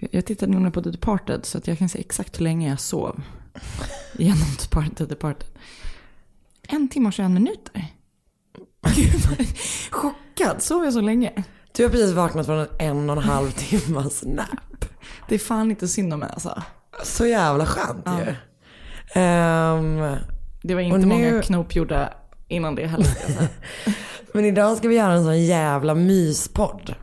Jag tittade nämligen på The Departed så att jag kan säga exakt hur länge jag sov. Genom The Departed. En timme och 21 minuter. Gud, Chockad, sov jag så länge? Du har precis vaknat från en en och en halv timmas nap. Det är fan inte synd om mig alltså. Så jävla skönt ju. Ehm, Det var inte nu- många knop gjorda innan det heller. men idag ska vi göra en sån jävla myspodd.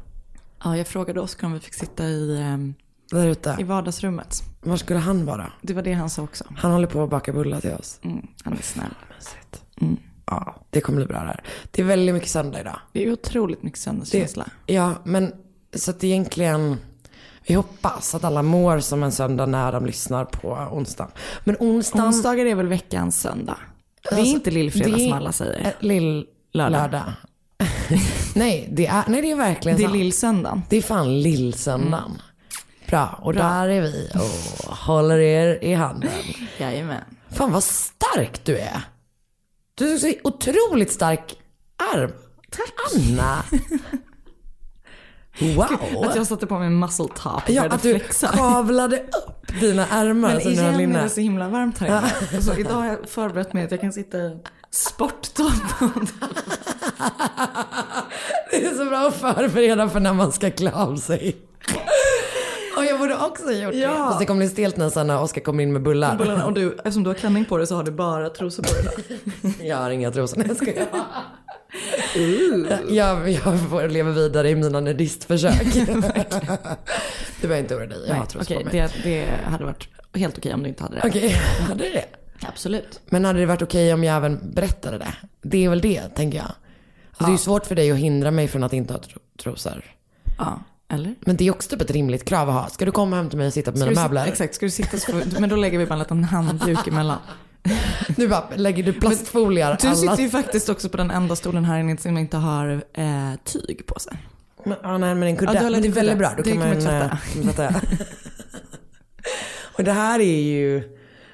ja, jag frågade Oskar om vi fick sitta i, ehm, Där i ute. vardagsrummet. Var skulle han vara? Det var det han sa också. Han håller på att baka bullar till oss. Mm, han är snäll. Mysigt. Ja, det kommer bli bra det här. Det är väldigt mycket söndag idag. Det är otroligt mycket söndagskänsla. Ja, men så att egentligen, vi hoppas att alla mår som en söndag när de lyssnar på onsdagen. Men onsdagen... Onsdagar är väl veckans söndag? Det är Alltså, inte lillfredag det som alla säger. eh, Lill... Lördag. Lördag. nej, det är, nej, det är verkligen Det är sant. lillsöndagen. Det är fan lillsöndagen. Mm. Bra, och där är vi och håller er i handen. Jajamän. Fan vad stark du är. Du har så otroligt stark arm. Tack. Anna. Wow. Att jag satte på mig muscle top Ja, att du flexa. kavlade upp dina armar. Men igen är det så himla varmt här inne. Så idag har jag förberett mig att jag kan sitta sporttopp. Det är så bra att förbereda för när man ska klä av sig. Och jag borde också ha gjort det. Ja. Fast det kommer bli stelt när sen när Oskar kommer in med bullar. Bullarna. Och du, eftersom du har klänning på dig så har du bara trosor på dig. Jag har inga trosor. Nej, jag skojar. Jag, jag får leva vidare i mina nudistförsök. du behöver inte oroa dig. Jag har trosor Okej, på mig. det, det hade varit helt okej om du inte hade det. Okej, hade du det? Absolut. Men hade det varit okej om jag även berättade det? Det är väl det, tänker jag. Alltså, Det är ju svårt för dig att hindra mig från att inte ha tro- trosor. Ja, eller? Men det är också typ ett rimligt krav att ha. Ska du komma hem till mig och sitta på Ska mina möbler? sitta- exakt, ska du sitta så men då lägger vi bara en liten handduk emellan. Du bara, lägger du plastfoliar Du alla... sitter ju faktiskt också på den enda stolen här inne som inte har eh, tyg på sig. Men, ja, nej, men en kudde. Ja, men det är väldigt bra. Då kan man, man eh, tvätta. tvätta. och det här är ju,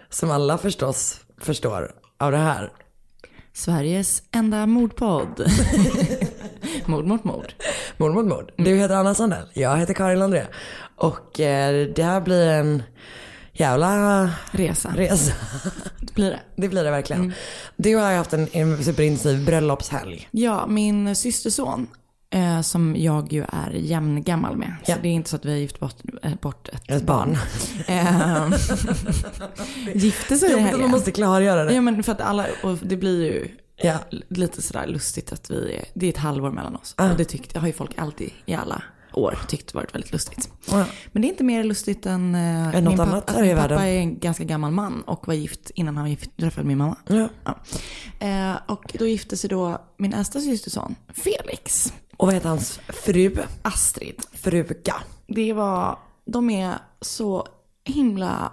som alla förstås förstår av det här. Sveriges enda mordpodd. mord mot mord. Mord mot mord. Du heter Anna Sandell. Jag heter Karin Landré. Och eh, det här blir en jävla Resa. resa. Det blir det. Det blir det verkligen. Du har ju haft en, en superintensiv bröllopshelg. Ja, min systerson eh, som jag ju är jämngammal med. Så Ja. det är inte så att vi har gift bort, eh, bort ett, Ett barn. Eh, gifte sig i helgen. man måste klargöra det. Ja men för att alla, och det blir ju Ja. lite sådär lustigt att vi är, det är ett halvår mellan oss. Ah. Och det tyckte, har ju folk alltid i alla år tyckt varit väldigt lustigt. Ja. Men det är inte mer lustigt än, äh, Än något pappa, annat här i min pappa världen. är en ganska gammal man och var gift innan han gift, träffade min mamma. Ja. Ja. Eh, och då gifte sig då min äldsta systerson Felix, Och vad heter hans fru? Astrid. Fruga. Det var, de är så himla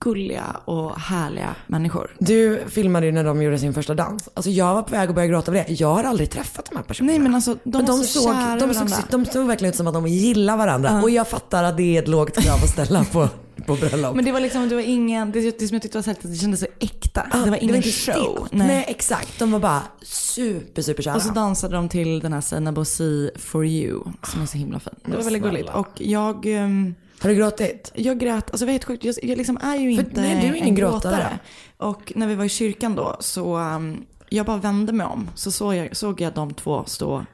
gulliga och härliga människor. Du filmade ju när de gjorde sin första dans. Alltså jag var på väg att börja gråta över det. Jag har aldrig träffat de här personerna. Nej men alltså de, Men var de, så såg, kära de, såg, de såg verkligen ut som att de gillar varandra. Och jag fattar att det är ett lågt krav att ställa på på bröllop. Men det var liksom, det var ingen, det, det som jag tyckte var att det kändes så äkta. Ja, det var ingen inte show. stelt. Nej. exakt. De var bara super, super kära. Och så dansade de till den här Seina Bosi For You som är så himla fin. Det var väldigt gulligt. Och jag, ehm, Har du gråtit? jag grät, alltså det var helt sjukt. Jag, jag liksom är ju För- inte nej, du är ingen en gråtare. Och när vi var i kyrkan då så um, jag bara vände mig om. Så såg jag, såg jag de två stå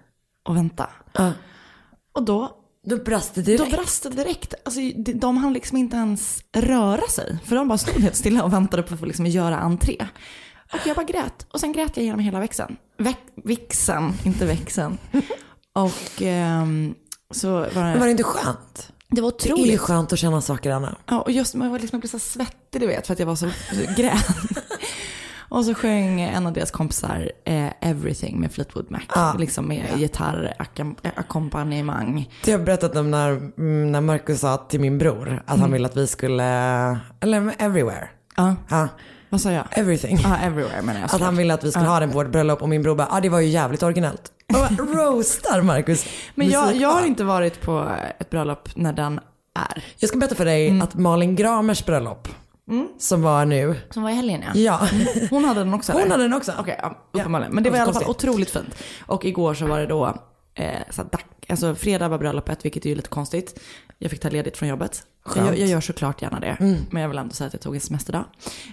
och vänta. Ja. Och då, Då brast det då direkt. brast det direkt. Alltså, de, de hann liksom inte ens röra sig. För de bara stod helt stilla och väntade på att få liksom göra entré. Och jag bara grät. Och sen grät jag genom hela växeln. Väx, vixen, inte växeln. Och ehm, så var det, Men var det inte skönt? Det var Det är ju otroligt. skönt att känna saker Anna. Ja, och just man var liksom, jag blev så svettig du vet för att jag var så grät. Och så sjöng en av deras kompisar eh, Everything med Fleetwood Mac. Ja. Liksom med gitarrackompanjemang. Det har jag berättat om när, mm, när Marcus sa till min bror att han ville att vi skulle, eller everywhere. Ja, Ja, vad sa jag? everything. Ja, everywhere menar jag. Att han ville att vi skulle ha den på vårt bröllop och min bror bara, ja ah, det var ju jävligt originellt. Och roastar Marcus Men jag, jag har inte varit på ett bröllop när den är. Jag ska berätta för dig Mm. att Malin Gramers bröllop, som var nu, Som var i helgen ja. ja, Hon hade den också hon eller? hade den också. Okej, ja, uppenbarligen. Men det var i alla fall otroligt fint. Och igår så var det då, eh, så här, dack, alltså fredag var bröllopet, vilket är ju lite konstigt. Jag fick ta ledigt från jobbet. Jag, jag gör såklart gärna det. Men jag vill ändå säga att jag tog en semesterdag.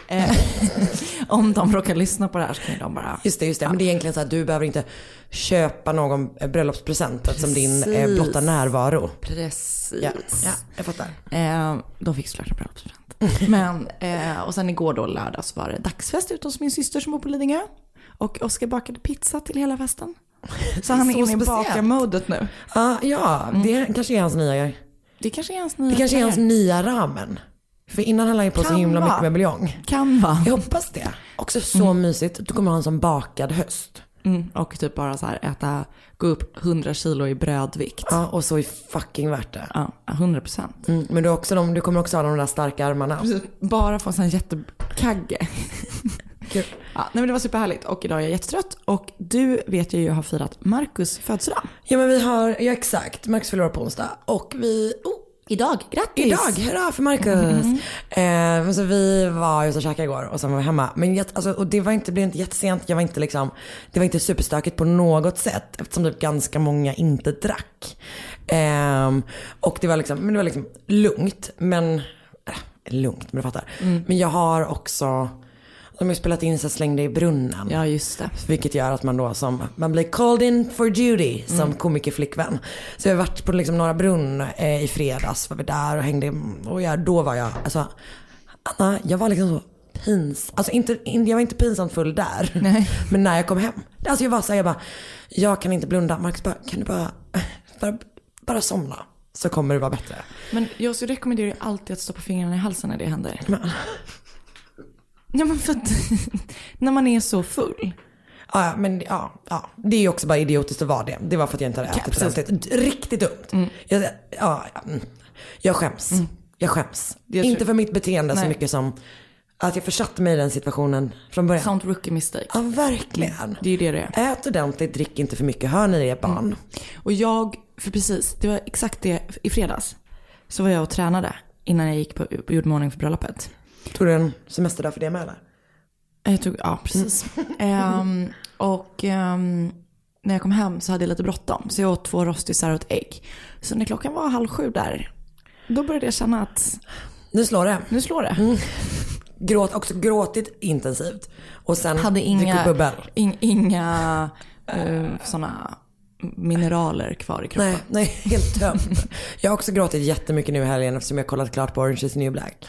Eh, om de råkar lyssna på det här så kan ju de bara... Just det, just det. Men det är egentligen så att du behöver inte köpa någon eh, bröllopspresent som din eh, Precis. blotta närvaro. Precis. Ja, ja jag fattar. Eh, de fick såklart en bröllopspresent. Men, eh, och sen igår då lördags var det dagsfest ute hos min syster som bor på Lidingö. Och Oskar bakade pizza till hela festen. Så han är Så inne i bakarmodet nu. Ja, ja, det kanske är hans nya, Det kanske är hans nya det kanske är hans nya ramen. För innan han ju på så himla mycket med buljong. Kan vara. Jag hoppas det. Också så mysigt. Du kommer ha en som bakad höst. Mm, och typ bara så här äta, gå upp 100 kilo i brödvikt. Ja, och så är fucking värt det. Ja, 100 procent. Mm, men du, också de, du kommer också ha de där starka armarna. Bara få en sån jättekagge. Kul. Ja, nej men det var superhärligt och idag är jag jättetrött. Och du vet jag ju har firat Marcus födelsedag. Ja men vi har, ja exakt, Marcus förlorar på onsdag. Och vi, oh, Idag, grattis! Idag, hurra för Marcus! Eh, så vi var ute och käkade igår och sen var vi hemma. Men jätte- alltså, och det var inte, blev inte jättesent, jag var inte liksom, det var inte superstökigt på något sätt eftersom typ ganska många inte drack. Ehm, och det var liksom, men det var liksom lugnt, men, äh, lugnt men du fattar. Men jag har också, de har ju spelat in så slängde i brunnen. Ja, just det. Vilket gör att man då som, man blir called in for duty som komikerflickvän. Så jag har varit på liksom Norra Brunn eh, i fredags, var vi där och hängde och jag, då var jag, alltså Anna, jag var liksom så pins, alltså inte, jag var inte pinsamt full där. Nej. Men när jag kom hem, alltså jag var så här, jag bara, jag kan inte blunda. Marcus bara, kan du bara, bara, bara somna så kommer det vara bättre. Men jag rekommenderar ju alltid att stoppa fingrarna i halsen när det händer. Men, Ja men för att när man är så full. Ja, men ja, ja, det är ju också bara idiotiskt att vara det. Det var för att jag inte hade ätit ordentligt. Riktigt dumt. Jag, ja, mm. jag skäms. Jag skäms. Jag inte för mitt beteende så Nej. mycket som att jag försatte mig i den situationen från början. Sånt rookie mistake. Ja, verkligen. Det är ju det det är. Ät ordentligt, drick inte för mycket. Hör ni det barn? Och jag, för precis, det var exakt det i fredags. Så var jag och tränade innan jag gick på, gjorde ordning för bröllopet. Tog du en semesterdag för det med eller? Jag tog, ja precis. Ehm, och ehm, när jag kom hem så hade jag lite bråttom. Så jag åt två rostisar och ett ägg. Så när klockan var halv sju där, då började jag känna att Nu slår det. nu slår det. Gråt, också gråtit intensivt. Och sen Hade inga, bubbel. in, inga uh, sådana mineraler kvar i kroppen. Nej, nej, helt tömd. Jag har också gråtit jättemycket nu i helgen eftersom jag kollat klart på Orange is the new black.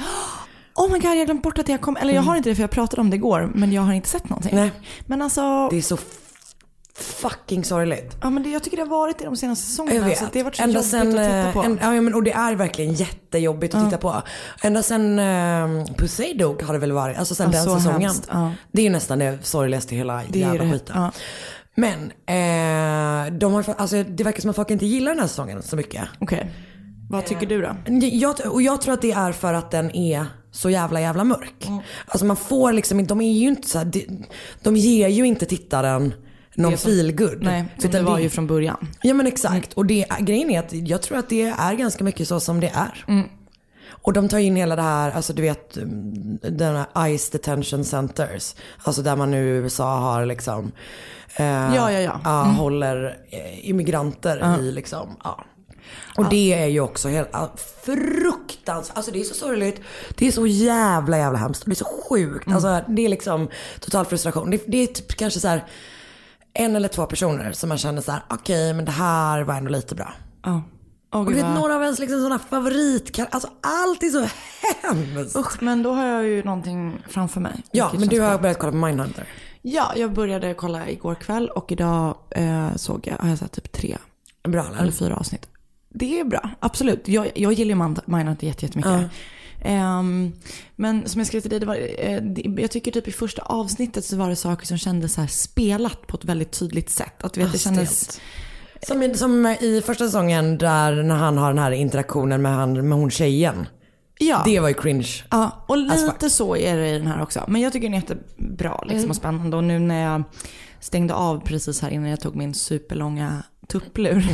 Oh my god, jag glömt bort att jag kom, eller jag har inte det för jag pratade om det igår, men jag har inte sett någonting. Nej. Men alltså, Det är så fucking sorgligt. ja, men det, jag tycker det har varit det de senaste Jag säsongerna. vet. Så det har varit så Ända jobbigt sen, att titta eh, på. en, ja, men, och det är verkligen jättejobbigt att titta på. Ända sen uh, Pussy dog har det väl varit. Alltså sen Ja, den säsongen. ja. Det är ju nästan det sorgligaste i hela Det jävla skiten. Men eh, de har, alltså, det verkar som att folk inte gillar den här säsongen så mycket. Okej, vad tycker du då? Jag, och jag tror att det är för att den är så jävla jävla mörk. Mm. Alltså man får liksom de är ju inte så här, de, de ger ju inte tittaren någon feelgood. Nej, Utan det var ju från början. Ja men exakt. Och det, grejen är att jag tror att det är ganska mycket så som det är. Mm. Och de tar in hela det här, alltså du vet, mm, den här ICE detention centers. Alltså där man nu i USA har liksom, eh, Ja, ja, ja. Mm. håller eh, immigranter i liksom, ja. Och det är ju också helt ja, fruktansvärt, alltså det är så sorgligt. Det är så jävla jävla hemskt. Det är så sjukt. Mm. Alltså det är liksom total frustration. Det, det är typ kanske så här en eller två personer som man känner så här: okej men det här var ändå lite bra. Ja. Åh, Och du vet vad- några av ens liksom sådana favorit, alltså allt är så hemskt. Usch, men då har jag ju någonting framför mig. Ja, men du har bra. börjat kolla på Mindhunter. Ja, jag började kolla igår kväll och idag eh, såg jag, har jag sett typ tre Bra eller eller? fyra avsnitt. Det är bra, absolut. Jag, jag gillar ju Mind- Mindhunter jätte- jättemycket. Ehm, men som jag skrev till dig, det var, det, jag tycker typ i första avsnittet så var det saker som kändes så här spelat på ett väldigt tydligt sätt. Att du vet, det kändes... Som, i- som i första säsongen där när han har den här interaktionen med, han, med hon tjejen. Ja. Det var ju cringe. Ja, och lite så är det i den här också. Men jag tycker den är jättebra liksom, Mm. och spännande. Och nu när jag stängde av precis här innan jag tog min superlånga tupplur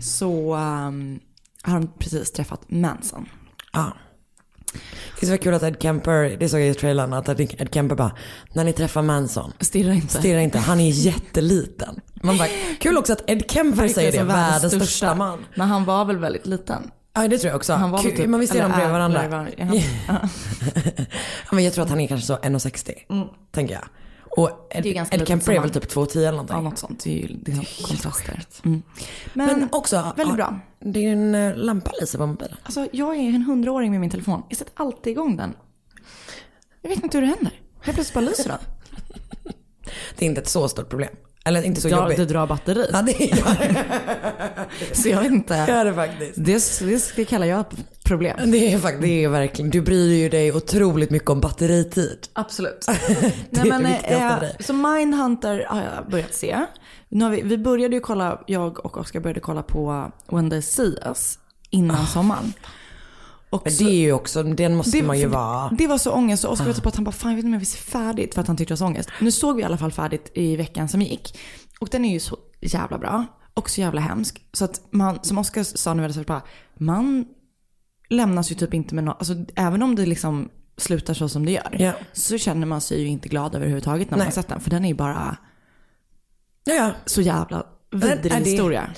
så um, har de precis träffat Manson. Ja. Det är så kul att Ed Kemper, det såg jag i trailern, att Ed Kemper bara, när ni träffar Manson, Stirra inte. stirra inte, han är jätteliten. Man bara, kul också att Ed Kemper säger det, världens största man. Men han var väl väldigt liten. Ja det tror jag också. Han var typ, man vill se dem bredvid varandra. varandra. Ja. Ja, men jag tror att han är kanske så 1,60. Tänker jag. Och liten Kemper som är väl typ 2,10 eller någonting. Ja, något sånt. Det är ju det är kontraster. Mm. Men, Men också, väldigt bra. Din eh, lampa lyser på mobilen. Alltså, jag är en hundraåring med min telefon. Jag sätter alltid igång den. Jag vet inte hur det händer. Helt plötsligt bara lyser den. Det är inte ett så stort problem. Eller inte så Ja, jobbigt. det drar batteri. Ja det gör det. Så jag vet inte. gör det faktiskt. Det, det, det kallar jag ett problem. Det är faktiskt, det är verkligen, du bryr ju dig otroligt mycket om batteritid. Absolut. är Nej, men, det viktigaste eh, av dig. så Mindhunter har jag börjat se. Nu har vi, vi började ju kolla, jag och Oskar började kolla på When They See Us innan sommaren. Och Men så- det är ju också, den måste man ju vara. det var så ångest så Oskar var typ att han bara, fan jag vet inte om jag vill se färdigt för att han tyckte det var så ångest. Nu såg vi i alla fall färdigt i veckan som gick. Och den är ju så jävla bra och så jävla hemsk. Så att man, som Oskar sa nu snabbt bara, man lämnas ju typ inte med något, alltså även om det liksom slutar så som det gör. Ja. Så känner man sig ju inte glad överhuvudtaget när man Nej. har sett den. För den är ju bara Ja, ja. så jävla vidrig det- historia.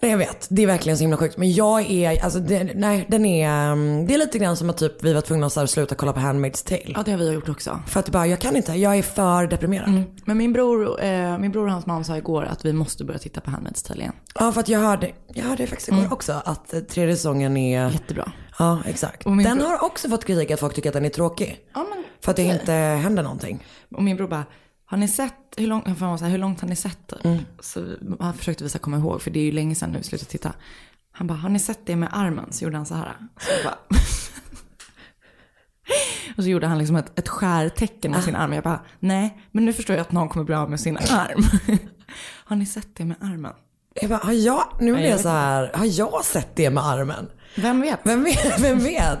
Nej jag vet, det är verkligen så himla sjukt. Men jag är, alltså det, nej den är, um, det är lite grann som att typ vi var tvungna att så här sluta kolla på Handmaid's Tale. Ja det har vi gjort också. För att bara, jag kan inte, jag är för deprimerad. Men min bror, eh, min bror och hans man sa igår att vi måste börja titta på Handmaid's Tale igen. Ja för att jag hörde, jag hörde faktiskt igår också att eh, tredje säsongen är, Jättebra. ja exakt. Den bror- har också fått kritik att folk tycker att den är tråkig. Ja, men, För att det inte händer någonting. Och min bror bara, har ni sett, hur, lång, så här, hur långt har ni sett det? Så han försökte visa komma ihåg, för det är ju länge sedan nu vi slutade titta. Han bara, har ni sett det med armen? Så gjorde han så här. Så bara, och så gjorde han liksom ett, ett skärtecken med sin arm. Jag bara, nej, men nu förstår jag att någon kommer bli av med sin arm. har ni sett det med armen? Jag bara, har jag, nu blir jag så här, har jag sett det med armen? Vem vet? Vem vet? Vem vet?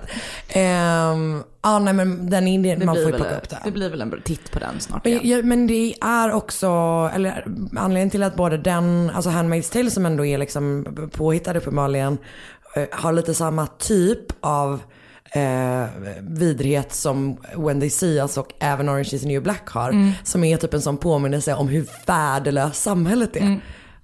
Ehm, ja nej men den är, man får ju plocka upp den. det blir väl en titt på den snart Men, igen. ja, men det är också, eller anledningen till att både den, alltså Handmaid's Tale som ändå är liksom påhittad uppenbarligen, eh, har lite samma typ av eh, vidrighet som When They See Us och även Orange is the New Black har. Som är typ en sån påminnelse om hur värdelöst samhället är.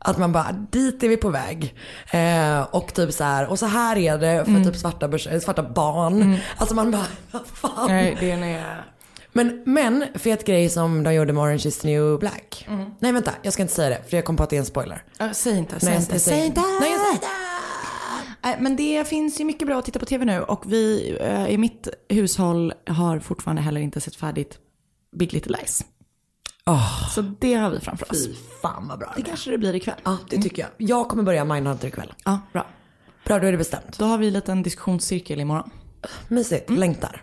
Att man bara, dit är vi på väg. Eh, och typ så här, och så här är det för typ svarta, eh, svarta barn. Alltså man bara, vad fan. Nej, det är... Men, men fet grej som de gjorde med Orange is the new black. Nej vänta, jag ska inte säga det för jag kom på att det är en spoiler. Ja, säg inte, säg Nej, inte, säg inte. Nej, jag säger inte. Men det finns ju mycket bra att titta på tv nu och vi eh, i mitt hushåll har fortfarande heller inte sett färdigt Big Little Lies. Åh, Så det har vi framför oss. fy fan vad bra Det det kanske det blir ikväll. Ja, det tycker jag. Jag kommer börja Mindhunter ikväll. Ja, bra. Bra, då är det bestämt. Då har vi en liten diskussionscirkel imorgon. Mysigt, längtar.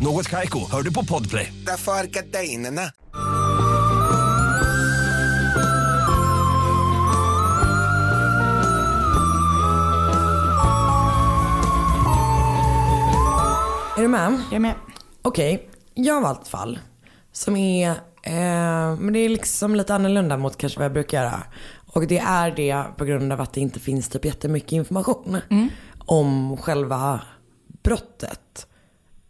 Något Kaiko, hör du på Podplay. Därför är gardinerna. Är du med? Jag är med. Okej, jag har valt ett fall som är, eh, men det är liksom lite annorlunda mot kanske vad jag brukar göra. Och det är det på grund av att det inte finns typ jättemycket information om själva brottet.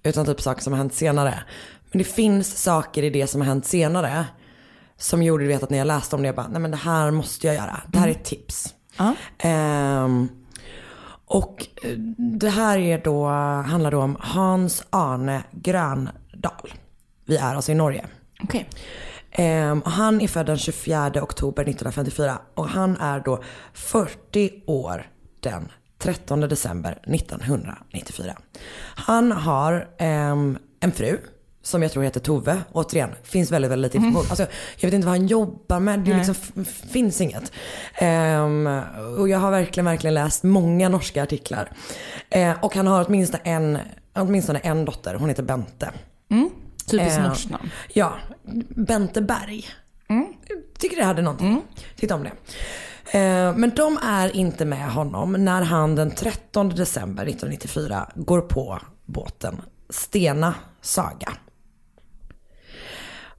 Utan typ saker som har hänt senare. Men det finns saker i det som har hänt senare som gjorde det att när jag läste om det, jag bara, nej men det här måste jag göra. Det här är ett tips. Ehm, och eh, det här är då, handlar då om Hans Arne Gröndal. Vi är alltså i Norge. Okej. Ehm, han är född den 24 oktober 1954 och han är då 40 år den 13 december 1994. Han har ehm, en fru som jag tror heter Tove. Återigen, finns väldigt, väldigt lite information. Alltså, jag vet inte vad han jobbar med. Det liksom finns inget. Ehm, och jag har verkligen, verkligen läst många norska artiklar. Eh, och han har åtminstone en, åtminstone en dotter. Hon heter Bente. Typiskt Eh, norskt namn. Ja, Bente Berg. Tycker det hade någonting. Titta om det. Eh, Men de är inte med honom när han den 13 december 1994 går på båten Stena Saga.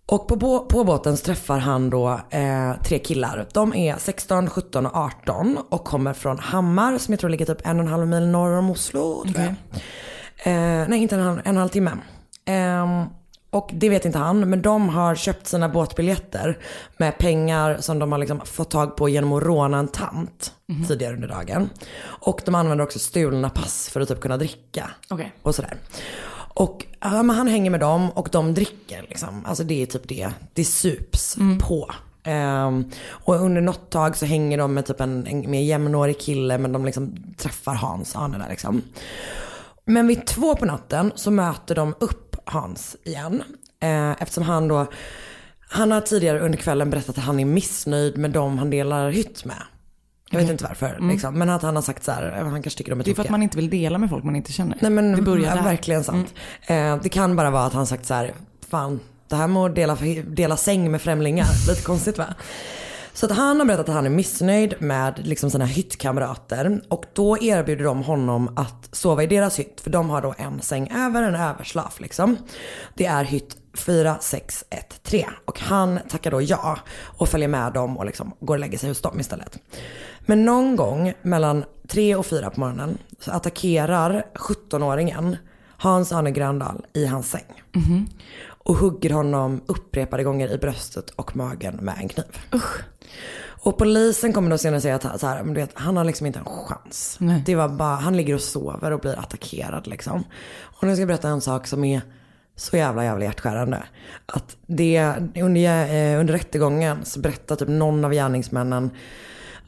Och på, på båten träffar han då eh, tre killar. De är 16, 17 och 18 och kommer från Hammar som jag tror ligger typ en och en halv mil norr om Oslo. Tror jag. Eh, nej, inte en, en en halv timme. Ehm, och det vet inte han, men de har köpt sina båtbiljetter med pengar som de har liksom fått tag på genom att råna en tant tidigare under dagen. Och de använder också stulna pass för att typ kunna dricka. Okej. Och sådär. Och ja, men han hänger med dem och de dricker liksom. Alltså det är typ det. Det sups på. Ehm, och under något tag så hänger de med typ en, en mer jämnårig kille men de liksom träffar Hans, Arne där liksom. Men vid två på natten så möter de upp Hans igen. Eh, eftersom han då, han har tidigare under kvällen berättat att han är missnöjd med dem han delar hytt med. Jag vet inte varför, liksom. men att han har sagt så här, han kanske tycker de är Det är för att man inte vill dela med folk man inte känner. Nej men det börjar ja, där. Mm. verkligen sant. Eh, det kan bara vara att han sagt så här, fan det här med att dela, dela säng med främlingar, lite konstigt va? Så att han har berättat att han är missnöjd med liksom sina hyttkamrater och då erbjuder de honom att sova i deras hytt för de har då en säng över, en överslaf liksom. Det är hytt 4613 och han tackar då ja och följer med dem och liksom går och lägger sig hos dem istället. Men någon gång mellan tre och fyra på morgonen så attackerar 17-åringen Hans Arne Gröndal i hans säng. Och hugger honom upprepade gånger i bröstet och magen med en kniv. Och polisen kommer då senare säga att så här, men du vet, han har liksom inte en chans. Nej. Det var bara, han ligger och sover och blir attackerad liksom. Och nu ska jag berätta en sak som är så jävla jävla hjärtskärande. Att det, under, eh, under rättegången så berättar typ någon av gärningsmännen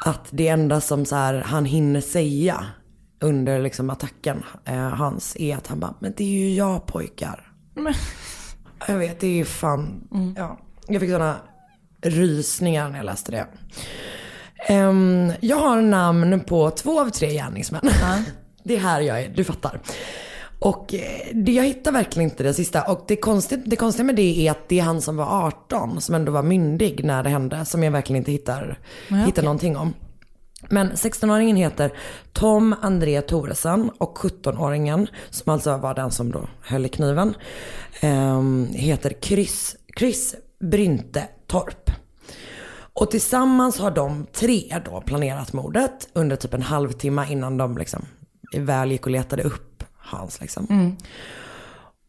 att det enda som så här, han hinner säga under liksom attacken, eh, hans, är att han bara, men det är ju jag pojkar. Jag vet, det är ju fan, ja. Jag fick sådana rysningar när jag läste det. Ehm, jag har namn på två av tre gärningsmän. det är här jag är, du fattar. Och eh, det, jag hittar verkligen inte det sista. Och det konstiga, det konstiga med det är att det är han som var 18, som ändå var myndig när det hände, som jag verkligen inte hittar, hittar någonting om. Men 16-åringen heter Tom André Thoresen och 17-åringen, som alltså var den som då höll i kniven, ehm, heter Chris, Chris Brynte Torp. Och tillsammans har de tre då planerat mordet under typ en halvtimme innan de liksom väl gick och letade upp Hans liksom.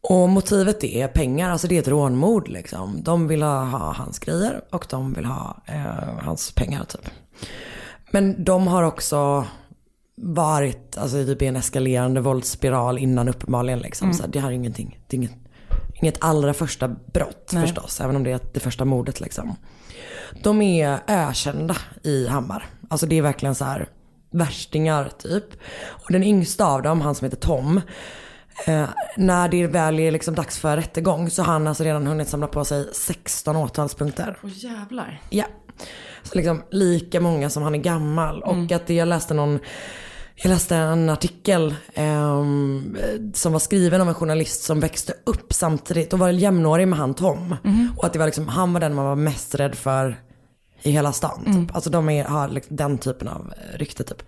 Och motivet är pengar, alltså det är ett rånmord liksom. De vill ha, ha hans grejer och de vill ha eh, hans pengar typ. Men de har också varit alltså, typ i en eskalerande våldsspiral innan uppenbarligen liksom. Så det här är ingenting, det är inget, inget allra första brott Nej. förstås. Även om det är det första mordet liksom. De är ökända i Hammar. Alltså det är verkligen så här värstingar typ. Och den yngsta av dem, han som heter Tom, Eh, när det väl är liksom dags för rättegång så har han alltså redan hunnit samla på sig 16 åtalspunkter. Åh jävlar. Ja. Så liksom lika många som han är gammal. Och att det, jag läste någon, jag läste en artikel ehm, som var skriven av en journalist som växte upp samtidigt och var jämnårig med han Tom. Och att det var liksom, han var den man var mest rädd för i hela stan. Typ. Alltså de är, har liksom den typen av eh, rykte typ.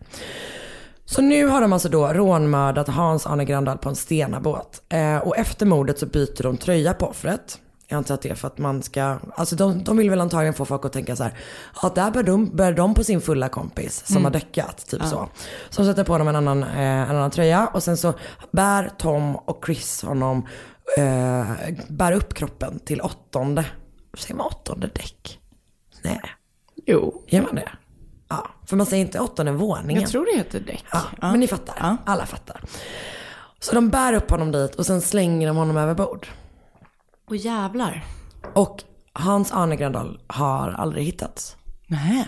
Så nu har de alltså då rånmördat Hans-Arne Grandal på en stenabåt. Eh, och efter mordet så byter de tröja på offret. Jag antar att det är för att man ska, alltså de, de vill väl antagligen få folk att tänka så här, ja där bär de, bär de på sin fulla kompis som har däckat, typ så. Så de sätter på dem en annan, eh, en annan tröja och sen så bär Tom och Chris honom, eh, bär upp kroppen till åttonde, säger man åttonde däck? Nej, Jo. gör man det? Ja, för man säger inte åttonde våningen. Jag tror det heter däck. Ja, men ni fattar. Alla fattar. Så de bär upp honom dit och sen slänger de honom över bord. Åh jävlar. Och Hans Arne Grandal har aldrig hittats. Nej.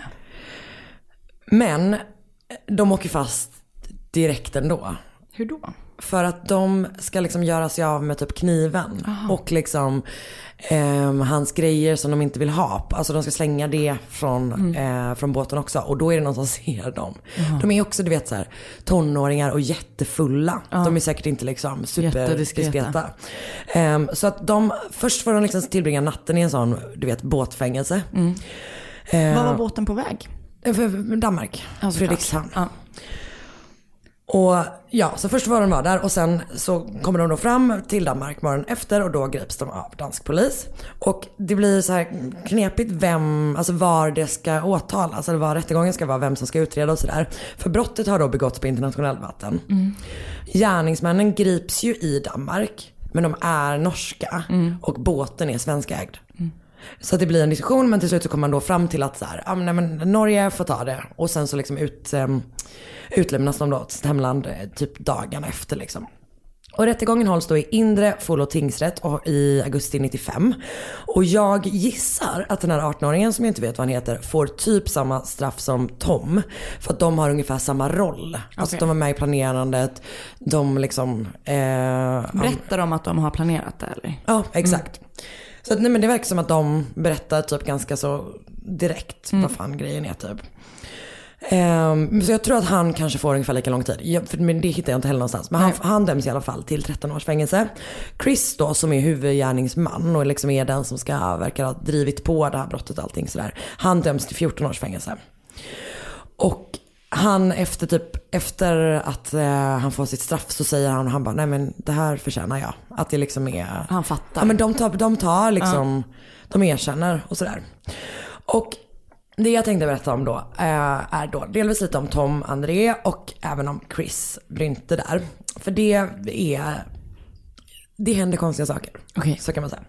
Men de åker fast direkt ändå. Hur då? För att de ska liksom göra sig av med typ kniven. Och liksom ehm, hans grejer som de inte vill ha. Alltså de ska slänga det från, eh, från båten också. Och då är det någon som ser dem. De är också du vet så här, tonåringar och jättefulla. De är säkert inte liksom superdiskreta. Ehm, så att de, först får de liksom tillbringa natten i en sån, du vet båtfängelse. Eh, Var var båten på väg? Eh, Danmark, såklart. Fredrikshamn. Ja. Och ja, så först var de var där och sen så kommer de då fram till Danmark morgonen efter och då grips de av dansk polis. Och det blir så här knepigt vem, alltså var det ska åtalas, alltså var rättegången ska vara, vem som ska utreda och sådär. För brottet har då begåtts på internationellt vatten. Gärningsmännen grips ju i Danmark, men de är norska och båten är svenskägd. Så att det blir en diskussion men till slut så kommer man då fram till att så här, men, nej, men Norge får ta det och sen så liksom ut, um, utlämnas de då till sitt hemland eh, typ dagarna efter liksom. Och rättegången hålls då i Indre Follo tingsrätt och i augusti 95. Och jag gissar att den här 18-åringen som jag inte vet vad han heter får typ samma straff som Tom. För att de har ungefär samma roll. Alltså Okej. de är med i planerandet, de liksom... Eh, Berättar de att de har planerat det eller? Ja, exakt. Så att, nej, men det verkar som att de berättar typ ganska så direkt vad fan grejen är typ. Ehm, så jag tror att han kanske får ungefär lika lång tid. Jag, för, men det hittar jag inte heller någonstans. Men han, han döms i alla fall till 13 års fängelse. Chris då som är huvudgärningsman och liksom är den som ska verka ha drivit på det här brottet och allting sådär. Han döms till 14 års fängelse. Och han efter typ, efter att eh, han får sitt straff så säger han, han bara, nej men det här förtjänar jag. Att det liksom är... Han fattar. Ja men de tar, de tar liksom, de erkänner och sådär. Och det jag tänkte berätta om då eh, är då delvis lite om Tom André och även om Chris Brynte där. För det är, det händer konstiga saker. Okej. Så kan man säga.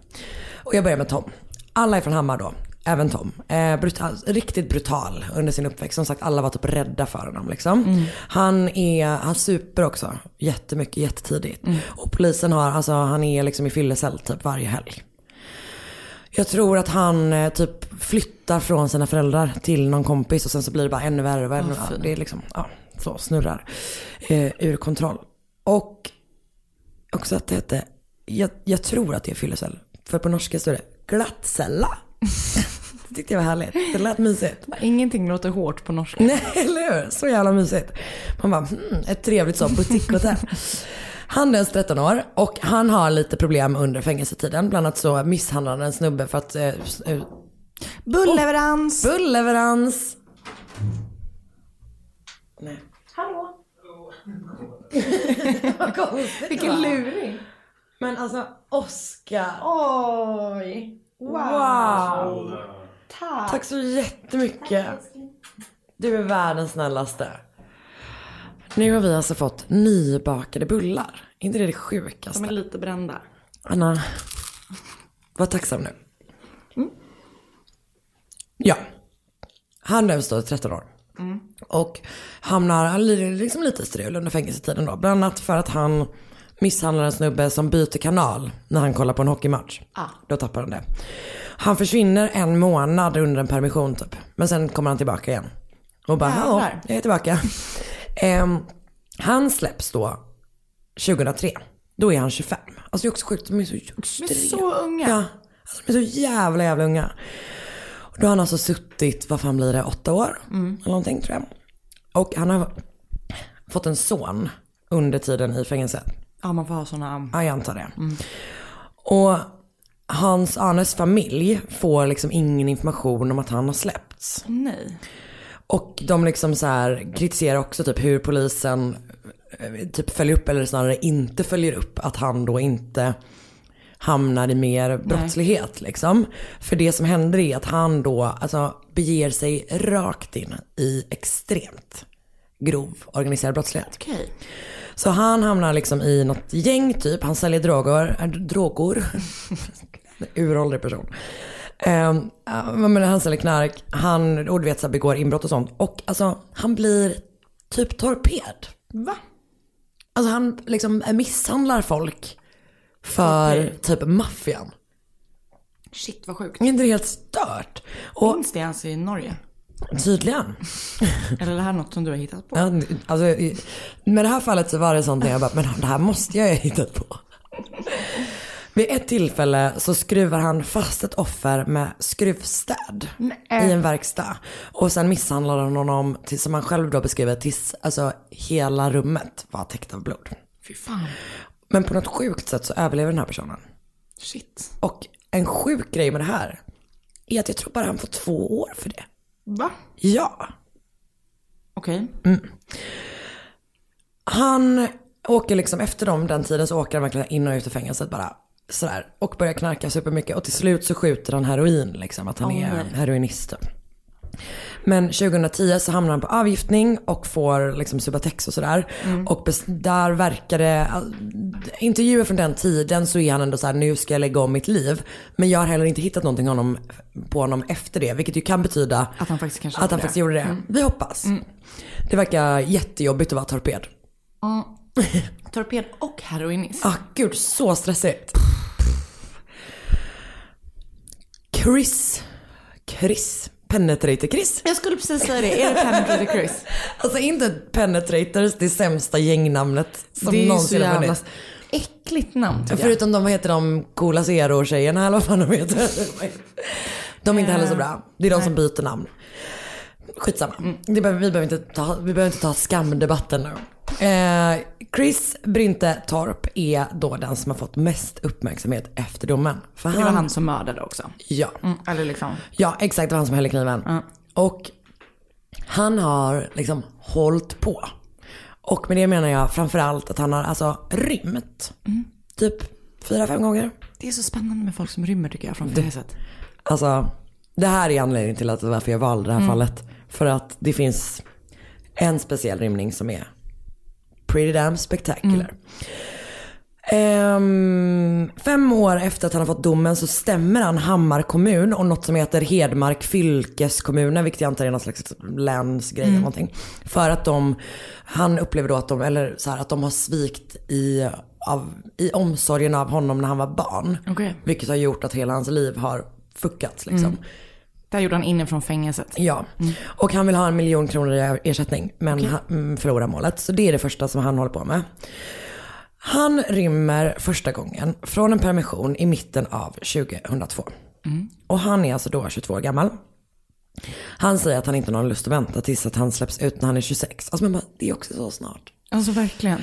Och jag börjar med Tom. Alla är från Hammar då. Även Tom. Eh, brutal, riktigt brutal under sin uppväxt. Som sagt alla var typ rädda för honom liksom. Han är, han super också jättemycket jättetidigt. Och polisen har, alltså han är liksom i fyllecell typ varje helg. Jag tror att han eh, typ flyttar från sina föräldrar till någon kompis och sen så blir det bara ännu värre och ännu Åh, fy. Det är liksom, ja, så snurrar. Eh, ur kontroll. Och också att det hette, jag, jag tror att det är fyllecell. För på norska står det glattcella. det tyckte jag var härligt. Det lät mysigt. Ingenting låter hårt på norska. Nej, eller hur? Så jävla mysigt. Man bara, hmm, ett trevligt så butikshotell. Han är 13 år och han har lite problem under fängelsetiden. Bland annat så misshandlar han en snubbe för att... Eh, eh, Bullleverans! Bullleverans! Nej. Hallå? Vad konstigt Vilken luring. Men alltså, Oscar. Oj. Wow. Tack. Tack så jättemycket. Du är världens snällaste. Nu har vi alltså fått nybakade bullar. Är inte det det De sjukaste? är lite brända. Anna, var tacksam nu. Ja. Han döms då till 13 år. Och hamnar li- liksom lite strul under fängelsetiden då. Bland annat för att han misshandlar en snubbe som byter kanal när han kollar på en hockeymatch. Då tappar han det. Han försvinner en månad under en permission typ. Men sen kommer han tillbaka igen. Och bara, Jävlar. jag är tillbaka. Ehm, han släpps då 2003. Då är han 25. Alltså det är också sjukt, de är så extremt. så unga. Ja, alltså de är så jävla jävla unga. Och då har han alltså suttit, vad fan blir det, åtta år? Eller någonting tror jag. Och han har fått en son under tiden i fängelset. Ja, man får ha sådana... Ja, jag antar det. Och hans Arnes familj får liksom ingen information om att han har släppts. Nej. Och de liksom så här kritiserar också typ hur polisen eh, typ följer upp eller snarare inte följer upp att han då inte hamnar i mer brottslighet liksom. För det som händer är att han då alltså beger sig rakt in i extremt grov organiserad brottslighet. Okej. Så han hamnar liksom i något gäng typ, han säljer droger, droger. Uråldrig person. Um, men han säljer knark, han och du vet, så här, begår inbrott och sånt. Och alltså han blir typ torped. Va? Alltså han liksom misshandlar folk för typ maffian. Shit vad sjukt. Är inte det helt stört? Och Finns det ens i Norge? Tydligen. Eller är det här något som du har hittat på? Alltså, i- med det här fallet så var det sånt när jag bara, men det här måste jag ha hittat på. Vid ett tillfälle så skruvar han fast ett offer med skruvstäd i en verkstad. Och sen misshandlar han honom, till, som han själv då beskriver, tills alltså, hela rummet var täckt av blod. Fy fan. Men på något sjukt sätt så överlever den här personen. Shit. Och en sjuk grej med det här är att jag tror bara han får två år för det. Va? Ja. Okej. Han åker liksom efter dem den tiden så åker han verkligen in och ut ur fängelset bara sådär. Och börjar knarka supermycket och till slut så skjuter han heroin liksom. Att han Åh, är nej. heroinist. Men 2010 så hamnar han på avgiftning och får liksom Subatex och sådär. Och bes- där verkar det, intervjuer från den tiden så är han ändå så här: nu ska jag lägga om mitt liv. Men jag har heller inte hittat någonting honom, på honom efter det. Vilket ju kan betyda Att han faktiskt kanske att han gjorde faktiskt det. gjorde det. Vi hoppas. Det verkar jättejobbigt att vara torped. Torped och heroinist. Ah, gud, så stressigt. Chris. Chris. Penetrator Chris. Jag skulle precis säga det. Är det Penetrator Chris? Alltså inte Penetrators, det sämsta gängnamnet som det är någonsin har funnits. äckligt namn tycker jag. Förutom de, vad heter de, coola Zero-tjejerna eller vad fan de heter. De är inte heller så bra. Det är de som byter namn. Skitsamma. Det behöver, vi, behöver inte ta, vi behöver inte ta skamdebatten nu. Eh, Chris Brynte Torp är då den som har fått mest uppmärksamhet efter domen. För Det var han som mördade också. Ja. Mm, eller liksom. Ja, exakt. Det var han som höll i kniven. Och han har liksom hållit på. Och med det menar jag framförallt att han har alltså rymt. Typ fyra, fem gånger. Det är så spännande med folk som rymmer tycker jag från fängelset. Alltså, det här är anledningen till att varför jag valde det här Mm. fallet. För att det finns en speciell rymning som är pretty damn spectacular. Ehm, fem år efter att han har fått domen så stämmer han Hammar kommun och något som heter Hedmark fylkeskommuner, vilket jag antar är någon slags länsgrej eller någonting. För att de, han upplever då att de, eller så här, att de har svikt i, av, i omsorgen av honom när han var barn. Okej. Vilket har gjort att hela hans liv har fuckats liksom. Det här gjorde han inifrån fängelset. Ja, och han vill ha en miljon kronor i ersättning men han mm, förlorar målet. Så det är det första som han håller på med. Han rymmer första gången från en permission i mitten av 2002. Och han är alltså då 22 år gammal. Han säger att han inte har någon lust att vänta tills att han släpps ut när han är 26. Alltså men bara, det är också så snart. Alltså verkligen.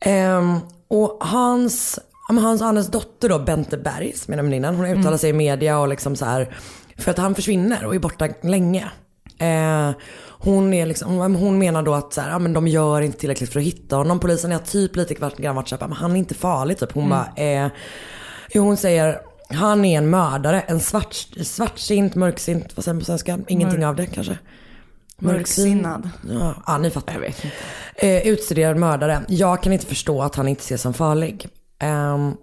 Ehm, och hans, hans Annes dotter då, Bente Berg, som är väninnan, hon uttalar sig i media och liksom så här, för att han försvinner och är borta länge. Eh, hon, är liksom, hon- hon menar då att så här, ja, men de gör inte tillräckligt för att hitta honom. Polisen är typ lite grann varit så här, men han är inte farlig typ. Hon bara, eh, jo, hon säger, han är en mördare, en svart, svartsint, mörksint, vad säger man på svenska? Ingenting av det kanske. Mörksinnad. Ja, ja, ni fattar. Jag vet inte. Eh, utstuderad mördare. Jag kan inte förstå att han inte ses som farlig. Ehm,